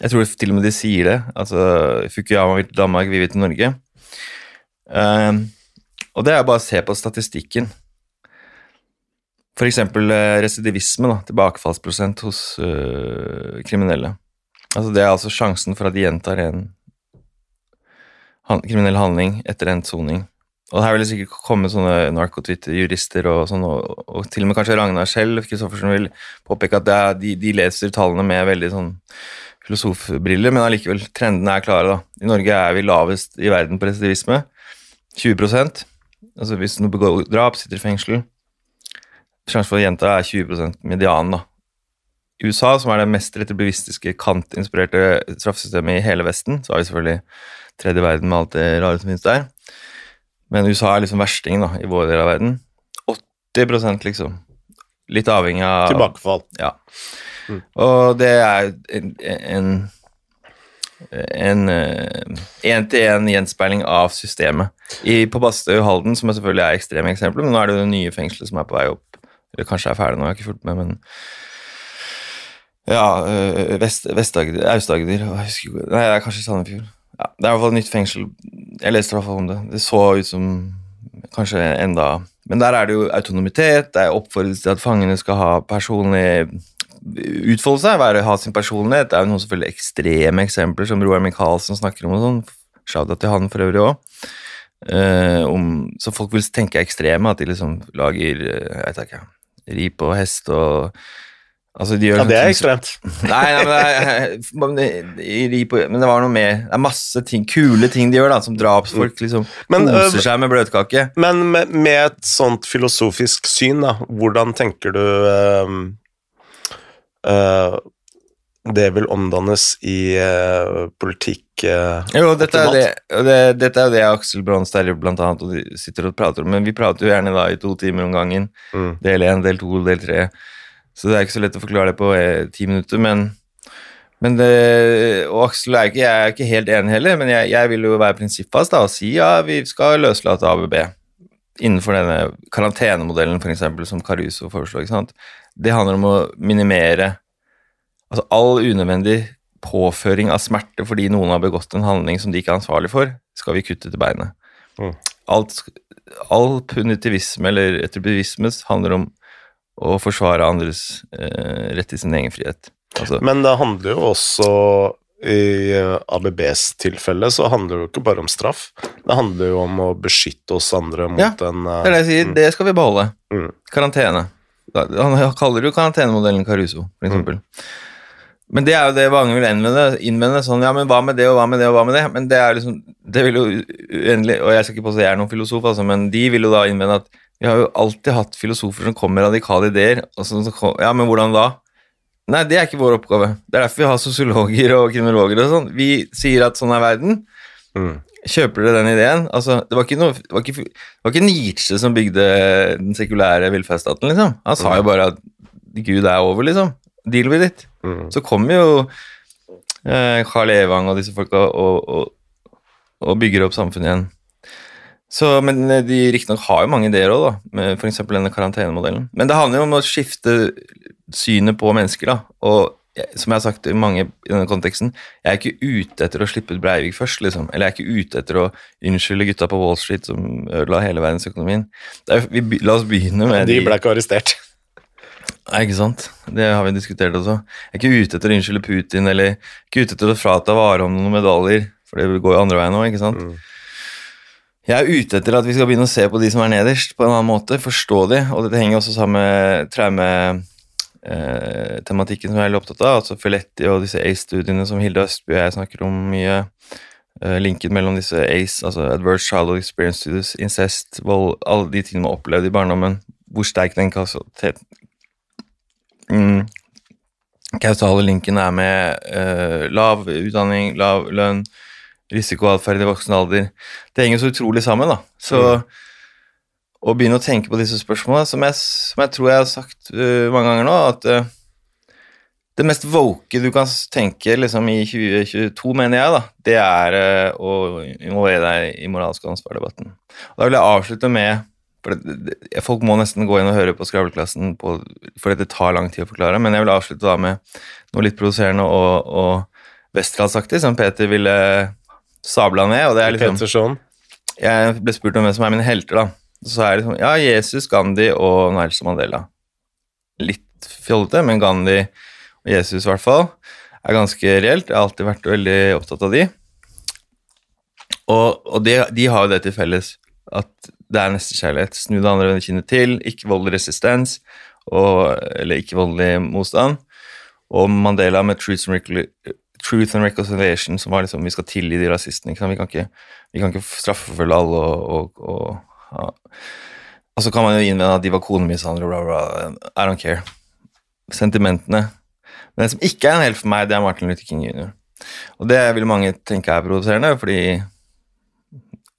Jeg tror til og med de sier det. Altså, Fukuyama vil til Danmark, vi vil til Norge. Um, og det er bare å se på statistikken. Eksempel eh, residivisme, da, tilbakefallsprosent hos øh, kriminelle. Altså Det er altså sjansen for at de gjentar en han, kriminell handling etter endt soning. Og her vil det sikkert komme sånne narkotwitter-jurister og sånn, og, og til og med kanskje Ragnar selv, Kristoffersen, vil påpeke at er, de, de leser tallene med veldig sånn filosofbriller, men allikevel, trendene er klare, da. I Norge er vi lavest i verden på residivisme. 20% Altså hvis noen begår drap, sitter i fengsel. Sjansen for jenter er 20 medianen, da. I USA, som er det mest retribuistiske, Kant-inspirerte straffesystemet i hele Vesten, så har vi selvfølgelig tredje verden med alt det rare som finnes der. Men USA er liksom verstingen da, i vår del av verden. 80 liksom. Litt avhengig av Tilbakefall. Ja. Mm. Og det er en en én-til-én gjenspeiling av systemet. I, på Bastøy og Halden, som selvfølgelig er ekstreme eksempler, men nå er det jo det nye fengselet som er på vei opp. Eller kanskje er ferdig nå, jeg har ikke fulgt med, men Ja, Vest, Vest-Agder Aust-Agder jeg Nei, det er kanskje Sandefjord. Ja, det er i hvert fall et nytt fengsel. Jeg leste i hvert fall om det. Det så ut som kanskje enda Men der er det jo autonomitet, det er oppfordrelse til at fangene skal ha personlig utfolde seg, være, ha sin personlighet. Det er jo noen selvfølgelig ekstreme eksempler, som Roar Michaelsen snakker om og sånn. Shout-out til han for øvrig òg. om, så folk vil tenke ekstreme, at de liksom lager eh, jeg vet ikke, ri på hest og Altså, de gjør Ja, det er som- ekstremt. Nei, nei men, det er, på, men det var noe mer. Det er masse ting, kule ting de gjør, da, som drapsfolk liksom Men, koser øh, seg med bløtkake. Men med, med et sånt filosofisk syn, da, hvordan tenker du øh, eh, det vil omdannes i uh, politikk uh, Jo, dette er, det, det, dette er jo det Aksel Bronstad blant annet og de sitter og prater om, men vi prater jo gjerne da i to timer om gangen. Mm. Del én, del to, del tre. Så det er ikke så lett å forklare det på eh, ti minutter, men, men det, Og Aksel er ikke, jeg er ikke helt enig heller, men jeg, jeg vil jo være prinsippfast da, og si ja, vi skal løslate ABB innenfor denne karantenemodellen for eksempel, som Caruso foreslår. ikke sant? Det handler om å minimere altså all unødvendig påføring av smerte fordi noen har begått en handling som de ikke er ansvarlig for, skal vi kutte til beinet. Mm. Alt, all punitivisme eller retribuisme handler om å forsvare andres eh, rett til sin egen frihet. Altså, Men det handler jo også i eh, ABBs tilfelle så handler det jo ikke bare om straff. Det handler jo om å beskytte oss andre mot Ja, en uh, det er det jeg sier, mm, det skal vi beholde. Mm. Karantene. Han kaller jo karantenemodellen Caruso, for eksempel. Men det er jo det mange vil innvende, innvende sånn, ja, men hva med det, og hva med det, og hva med det? Men det er liksom, det vil jo uendelig, og jeg skal ikke påstå jeg er noen filosof, altså, men de vil jo da innvende at vi har jo alltid hatt filosofer som kommer med radikale ideer, og så, så ja, men hvordan da? Nei, det er ikke vår oppgave. Det er derfor vi har sosiologer og kriminologer og sånn. Vi sier at sånn er verden. mm. Kjøper dere den ideen? Altså, det, var ikke noe, det, var ikke, det var ikke Nietzsche som bygde den sekulære velferdsstaten, liksom. Han sa jo bare at Gud er over, liksom. Deal with it. Mm. Så kommer jo eh, Carl Evang og disse folka og, og, og bygger opp samfunnet igjen. Så, men eh, de riktignok har jo mange ideer òg, f.eks. denne karantenemodellen. Men det handler jo om å skifte synet på mennesker, da. Og som jeg har sagt til mange i denne konteksten, jeg er ikke ute etter å slippe ut Breivik først, liksom. Eller jeg er ikke ute etter å unnskylde gutta på Wall Street som ødela hele verdensøkonomien. Er, vi, la oss begynne med De ble ikke arrestert. Nei, ikke sant? Det har vi diskutert også. Jeg er ikke ute etter å unnskylde Putin, eller ikke ute etter å frata Warholm noen medaljer, for det går jo andre veien nå, ikke sant? Mm. Jeg er ute etter at vi skal begynne å se på de som er nederst, på en annen måte, forstå de, og dette henger også sammen med eh, som jeg er veldig opptatt av, altså Feletti og disse ACE-studiene som Hilde Østby og jeg snakker om mye. eh, linken mellom disse ACE, altså Adverse Childhood Experience Studies, incest, vold, alle de tingene man opplevde i barndommen, hvor sterk den mm, Kausale linken er med uh, lav utdanning, lav lønn, risikoatferd i voksen alder. Det henger så utrolig sammen, da. Så å begynne å tenke på disse spørsmålene, som jeg, som jeg tror jeg har sagt uh, mange ganger nå, at uh, det mest woke du kan tenke liksom, i 2022, mener jeg, da, det er å involvere deg i moralsk ansvar-debatten. Da vil jeg avslutte med for det, det, Folk må nesten gå inn og høre på skravleklassen, på, for det tar lang tid å forklare, men jeg vil avslutte da med noe litt provoserende og, og Westerdalsaktig, som Peter ville sabla ned. og det er liksom... Peterson. Jeg ble spurt om hvem som er mine helter, da. Så sa jeg liksom ja, Jesus, Gandhi og Nelson Mandela. Litt fjollete, men Gandhi og Jesus i hvert fall er ganske reelt. Jeg har alltid vært veldig opptatt av de. Og, og de, de har jo det til felles at det er nestekjærlighet. Snu det andre kinnet til, ikke voldelig resistens, og, eller ikke voldelig motstand. Og Mandela med Truth and, Truth and Reconciliation, som var liksom Vi skal tilgi de rasistene. Vi kan ikke, vi kan ikke straffeforfølge alle og, og, og ja. Og så kan man jo innvende at de var konemishandlere, bla, bla. I don't care. Sentimentene. Men den som ikke er en helt for meg, det er Martin Luther King jr. Og det vil mange tenke er provoserende, fordi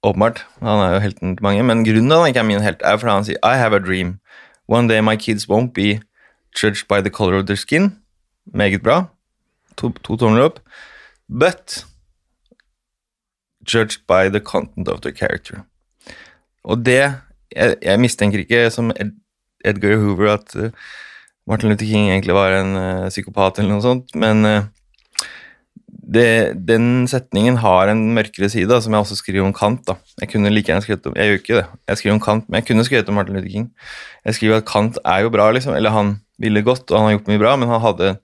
Åpenbart. Han er jo helten til mange. Men grunnen til at han ikke er min helt, er fordi han sier I have a dream. One day my kids won't be judged by the color of their skin. Meget bra. To, to tomler opp. But judged by the content of their character. Og det Jeg, jeg mistenker ikke, som Ed, Edgar Hoover, at uh, Martin Luther King egentlig var en uh, psykopat eller noe sånt, men uh, det, den setningen har en mørkere side, da, som jeg også skriver om Kant. da. Jeg kunne like gjerne skrevet om, jeg gjør ikke det, jeg skriver om Kant, men jeg kunne skrevet om Martin Luther King. Jeg skriver at Kant er jo bra, liksom, eller han ville godt, og han har gjort mye bra, men han hadde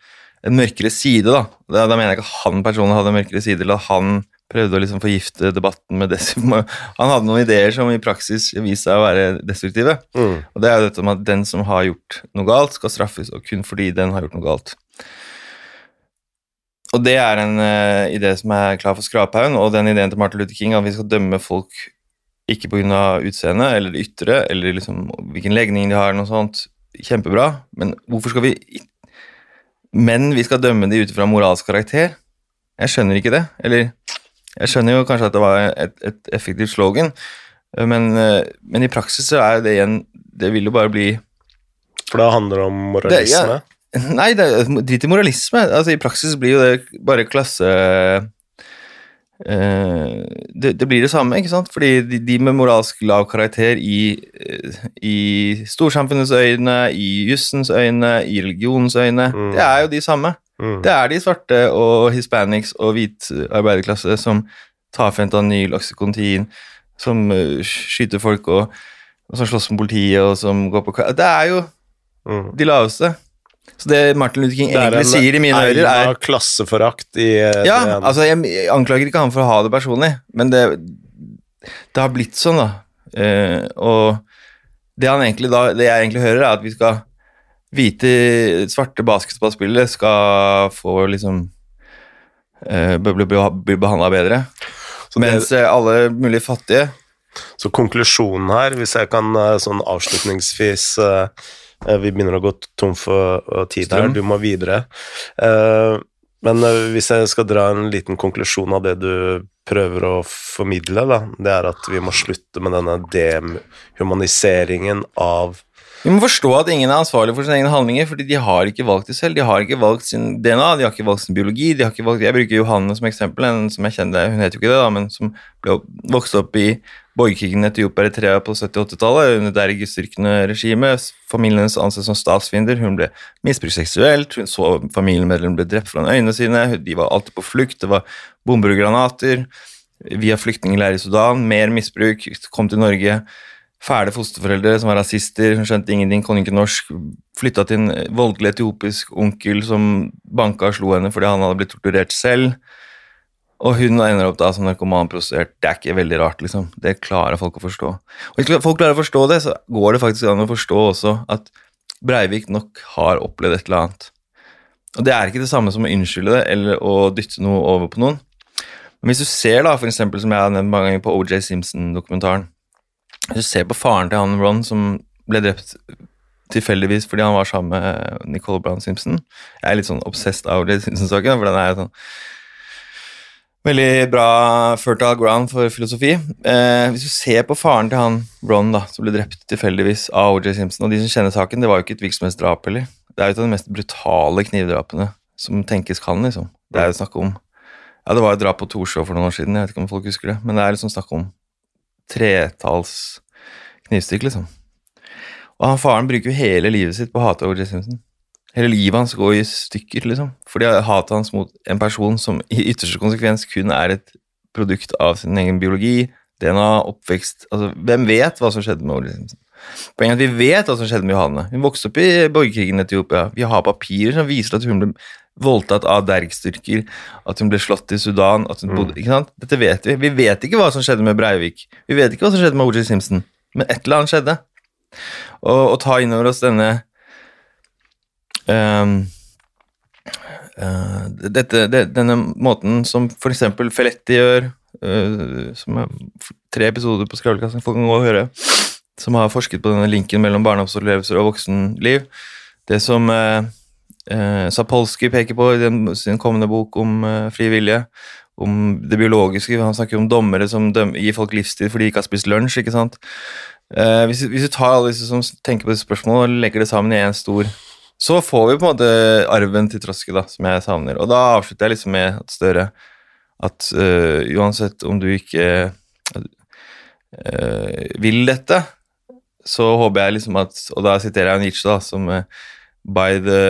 en mørkere side. Da Da, da mener jeg ikke at han personlig hadde en mørkere side, eller at han prøvde å liksom forgifte debatten med desimo. Han hadde noen ideer som i praksis viste seg å være destruktive. Mm. Og det er jo dette med at den som har gjort noe galt, skal straffes, og kun fordi den har gjort noe galt. Og det er en uh, idé som er klar for skraphaugen, og den ideen til Martin Luther King at vi skal dømme folk ikke pga. utseende eller det ytre, eller liksom hvilken legning de har, noe sånt, kjempebra, men hvorfor skal vi Men vi skal dømme de ut fra moralsk karakter? Jeg skjønner ikke det. Eller jeg skjønner jo kanskje at det var et, et effektivt slogan, men, eh, men i praksis så er det igjen Det vil jo bare bli For det handler om moralisme. Nei, det er drit i moralisme. Altså, I praksis blir jo det bare klasse Uh, det, det blir det samme, ikke sant? Fordi de, de med moralsk lav karakter i, eh, i storsamfunnets øyne, i jussens øyne, i religionens øyne, Mm. det er jo de samme. Mm. Det er de svarte og hispanics og hvit arbeiderklasse som tar fentanyl, oksykontin, som eh, skyter folk og, og som slåss med politiet og som går på Det er jo Mm. de laveste. Så det Martin Luther King er egentlig en sier i mine ører, er eina klasseforakt i eh, Ja, det- altså jeg, anklager ikke han for å ha det personlig, men det, det har blitt sånn, da. Uh, og det da Det jeg egentlig hører, er at vi skal Hvite, svarte basketballspillere skal få liksom uh, bli, bli, bli behandla bedre. Så det- Mens alle mulige fattige Så konklusjonen her, hvis jeg kan sånn avslutningsvis eh, Vi begynner å gå tom for eh, tid her, du må videre. Eh, Men eh, hvis jeg skal dra en liten konklusjon av det du prøver å formidle, da, det er at vi må slutte med denne dehumaniseringen av Vi må forstå at ingen er ansvarlig for sine egne handlinger, fordi de har ikke valgt det selv. De har ikke valgt sin DNA, de har ikke valgt sin biologi. de har ikke valgt... Jeg bruker Johanne som eksempel, en som jeg kjenner, hun heter jo ikke det, da, men som ble vokst vokste opp i borgerkrigen i Etiopia på 70-80-tallet, under Derg-styrkende regime. Familien hennes anses som statsfiender. Hun ble misbrukt seksuelt, hun så familiemedlemmer ble drept foran øynene sine, de var alltid på flukt, det var bomber og granater. Via flyktningleir i Sudan, mer misbruk, kom til Norge. Fæle fosterforeldre som var rasister, hun skjønte ingenting, kunne ikke norsk, flytta til en voldelig etiopisk onkel som banka og slo henne fordi han hadde blitt torturert selv. Og hun ender opp da som narkoman prostituert. Det er ikke veldig rart, liksom. Det klarer folk å forstå. Og hvis folk klarer å forstå det, så går det faktisk an å forstå også at Breivik nok har opplevd et eller annet. Og det er ikke det samme som å unnskylde det eller å dytte noe over på noen. Men hvis du ser, da, for eksempel, som jeg har nevnt mange ganger på OJ Simpson-dokumentaren Hvis du ser på faren til han Ron som ble drept tilfeldigvis fordi han var sammen med Nicole Brown Simpson Jeg er litt sånn obsessed av OJ Simpson-saken, for den er jo sånn Veldig bra fertile ground for filosofi. Eh, hvis du ser på faren til han Ron, da, som ble drept tilfeldigvis av OJ Simpson Og de som kjenner saken, det var jo ikke et virksomhetsdrap heller. Det er jo et av de mest brutale knivdrapene som tenkes kan, liksom. Det er jo snakk om Ja, det var et drap på Torshov for noen år siden, jeg vet ikke om folk husker det, men det er liksom snakk om tretalls knivstikk, liksom. Og han faren bruker jo hele livet sitt på å hate OJ Simpson. Hele livet hans går i stykker, liksom. Fordi hatet hans mot en person som i ytterste konsekvens kun er et produkt av sin egen biologi, DNA, oppvekst Altså, hvem vet hva som skjedde med Ole Simpson? Poenget er at vi vet hva som skjedde med Johanne. Hun vokste opp i borgerkrigen i Etiopia. Vi har papirer som viser at hun ble voldtatt av dergstyrker, at hun ble slått i Sudan at hun bodde, ikke sant? Dette vet vi. Vi vet ikke hva som skjedde med Breivik. Vi vet ikke hva som skjedde med OJ Simpson. Men et eller annet skjedde. Og å ta inn over oss denne um, uh, dette, det, Denne måten som f.eks. Feletti gjør, uh, som er tre episoder på Skravlekassen, folk kan gå og høre som har forsket på denne linken mellom barndomsopplevelser og voksenliv. Det som uh, Sapolsky peker på i den, sin kommende bok om fri vilje, om det biologiske. Han snakker om dommere som dømmer, gir folk livstid fordi de ikke har spist lunsj. ikke sant? Hvis, hvis, du tar alle disse som tenker på disse spørsmålene og legger det sammen i én stor så får vi på en måte arven til Troske, da, som jeg savner. Og da avslutter jeg liksom med at Støre at uh, uansett om du ikke uh, vil dette, så håper jeg liksom at Og da siterer jeg Nietzsche, da, som uh, By the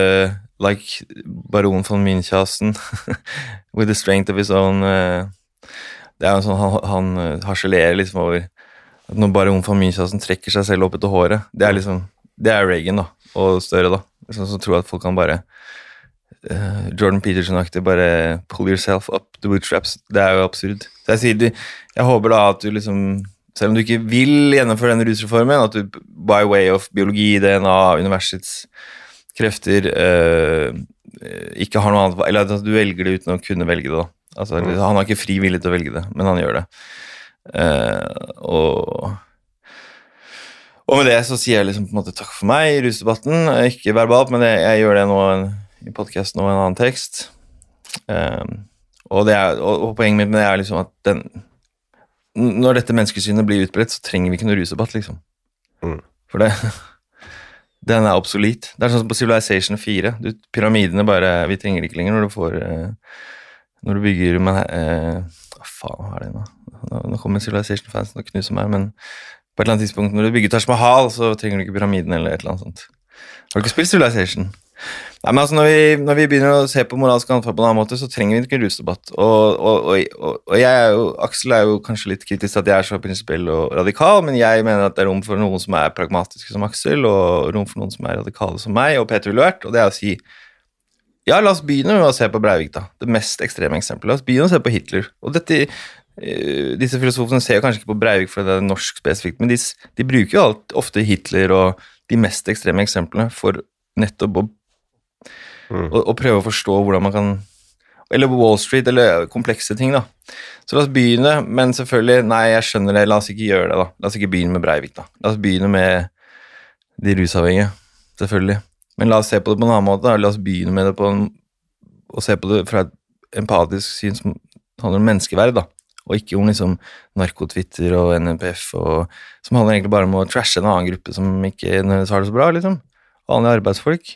Like baron von Münchhausen with the strength of his own Det er jo sånn han, han harselerer liksom over at når baron von Münchhausen trekker seg selv opp etter håret Det er liksom Det er Reagan, da, og Støre, da. Sånn som tror at folk kan bare uh, Jordan Peterson-aktig bare pull yourself up the bootstraps. Det er jo absurd. Så jeg sier du Jeg håper da at du liksom selv om du ikke vil gjennomføre denne rusreformen, at du by way of biologi, DNA, universets krefter øh, ikke har noe annet Eller at du velger det uten å kunne velge det. Altså, mm. Han har ikke fri vilje til å velge det, men han gjør det. Uh, og, og med det så sier jeg liksom på en måte takk for meg i rusdebatten. Ikke verbalt, men jeg, jeg gjør det nå i podkasten og en annen tekst. Um, og, er, og, og, poenget mitt med det er liksom at den når dette menneskesynet blir utbredt, så trenger vi ikke noe rusdebatt, liksom. Mm. For det Den er obsolit. Det er sånn som på Civilization 4. Du, pyramidene bare Vi trenger det ikke lenger når du får uh, Når du bygger men, uh, Hva faen er det? Nå, nå kommer Civilization-fansen og knuser meg, men på et eller annet tidspunkt når du bygger Taj Mahal, så trenger du ikke pyramiden eller et eller annet sånt. Har du ikke spilt Civilization? Nei, men altså når vi, når vi, begynner å se på moralsk ansvar på en annen måte, så trenger vi ikke en rusdebatt. Og, og, og, og, jeg er jo, Aksel er jo kanskje litt kritisk til at jeg er så prinsipiell og radikal, men jeg mener at det er rom for noen som er pragmatiske som Aksel, og rom for noen som er radikale som meg, og Peter ville vært, og det er å si ja, la oss begynne med å se på Breivik, da. Det mest ekstreme eksempelet. La oss begynne å se på Hitler. Og dette, disse filosofene ser jo kanskje ikke på Breivik fordi det er norsk spesifikt, men de, de bruker jo alt, ofte Hitler og de mest ekstreme eksemplene for nettopp å Mm. å, å, prøve å forstå hvordan man kan Eller Wall Street, eller komplekse ting, da. Så la oss begynne, men selvfølgelig, nei, jeg skjønner det, la oss ikke gjøre det, da. La oss ikke begynne med Breivik, da. La oss begynne med de rusavhengige, selvfølgelig. Men la oss se på det på en annen måte, da. La oss begynne med det på en Og se på det fra et empatisk syn som handler om menneskeverd, da og ikke om liksom narkotwitter og NNPF, og, som handler egentlig bare om å trashe en annen gruppe som ikke nødvendigvis har det så bra. liksom. Vanlige arbeidsfolk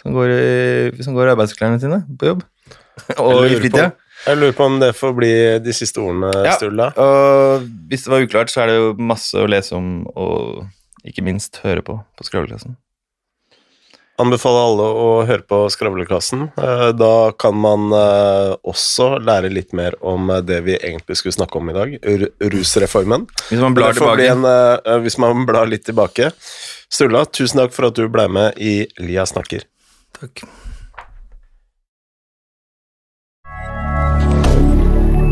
som går i, som går i arbeidsklærne sine på jobb. og i fritida. Jeg lurer på om det får bli de siste ordene, ja, Sturla. Og hvis det var uklart, så er det jo masse å lese om, og ikke minst høre på på Skravleklassen. Anbefaler alle å høre på Skravleklassen. Eh, da kan man eh, også lære litt mer om eh, det vi egentlig skulle snakke om i dag, rusreformen. Hvis man blar tilbake. En, hvis man blar litt tilbake. Sturla, tusen takk for at du ble med i Lia snakker. Takk.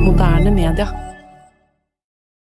Moderne media.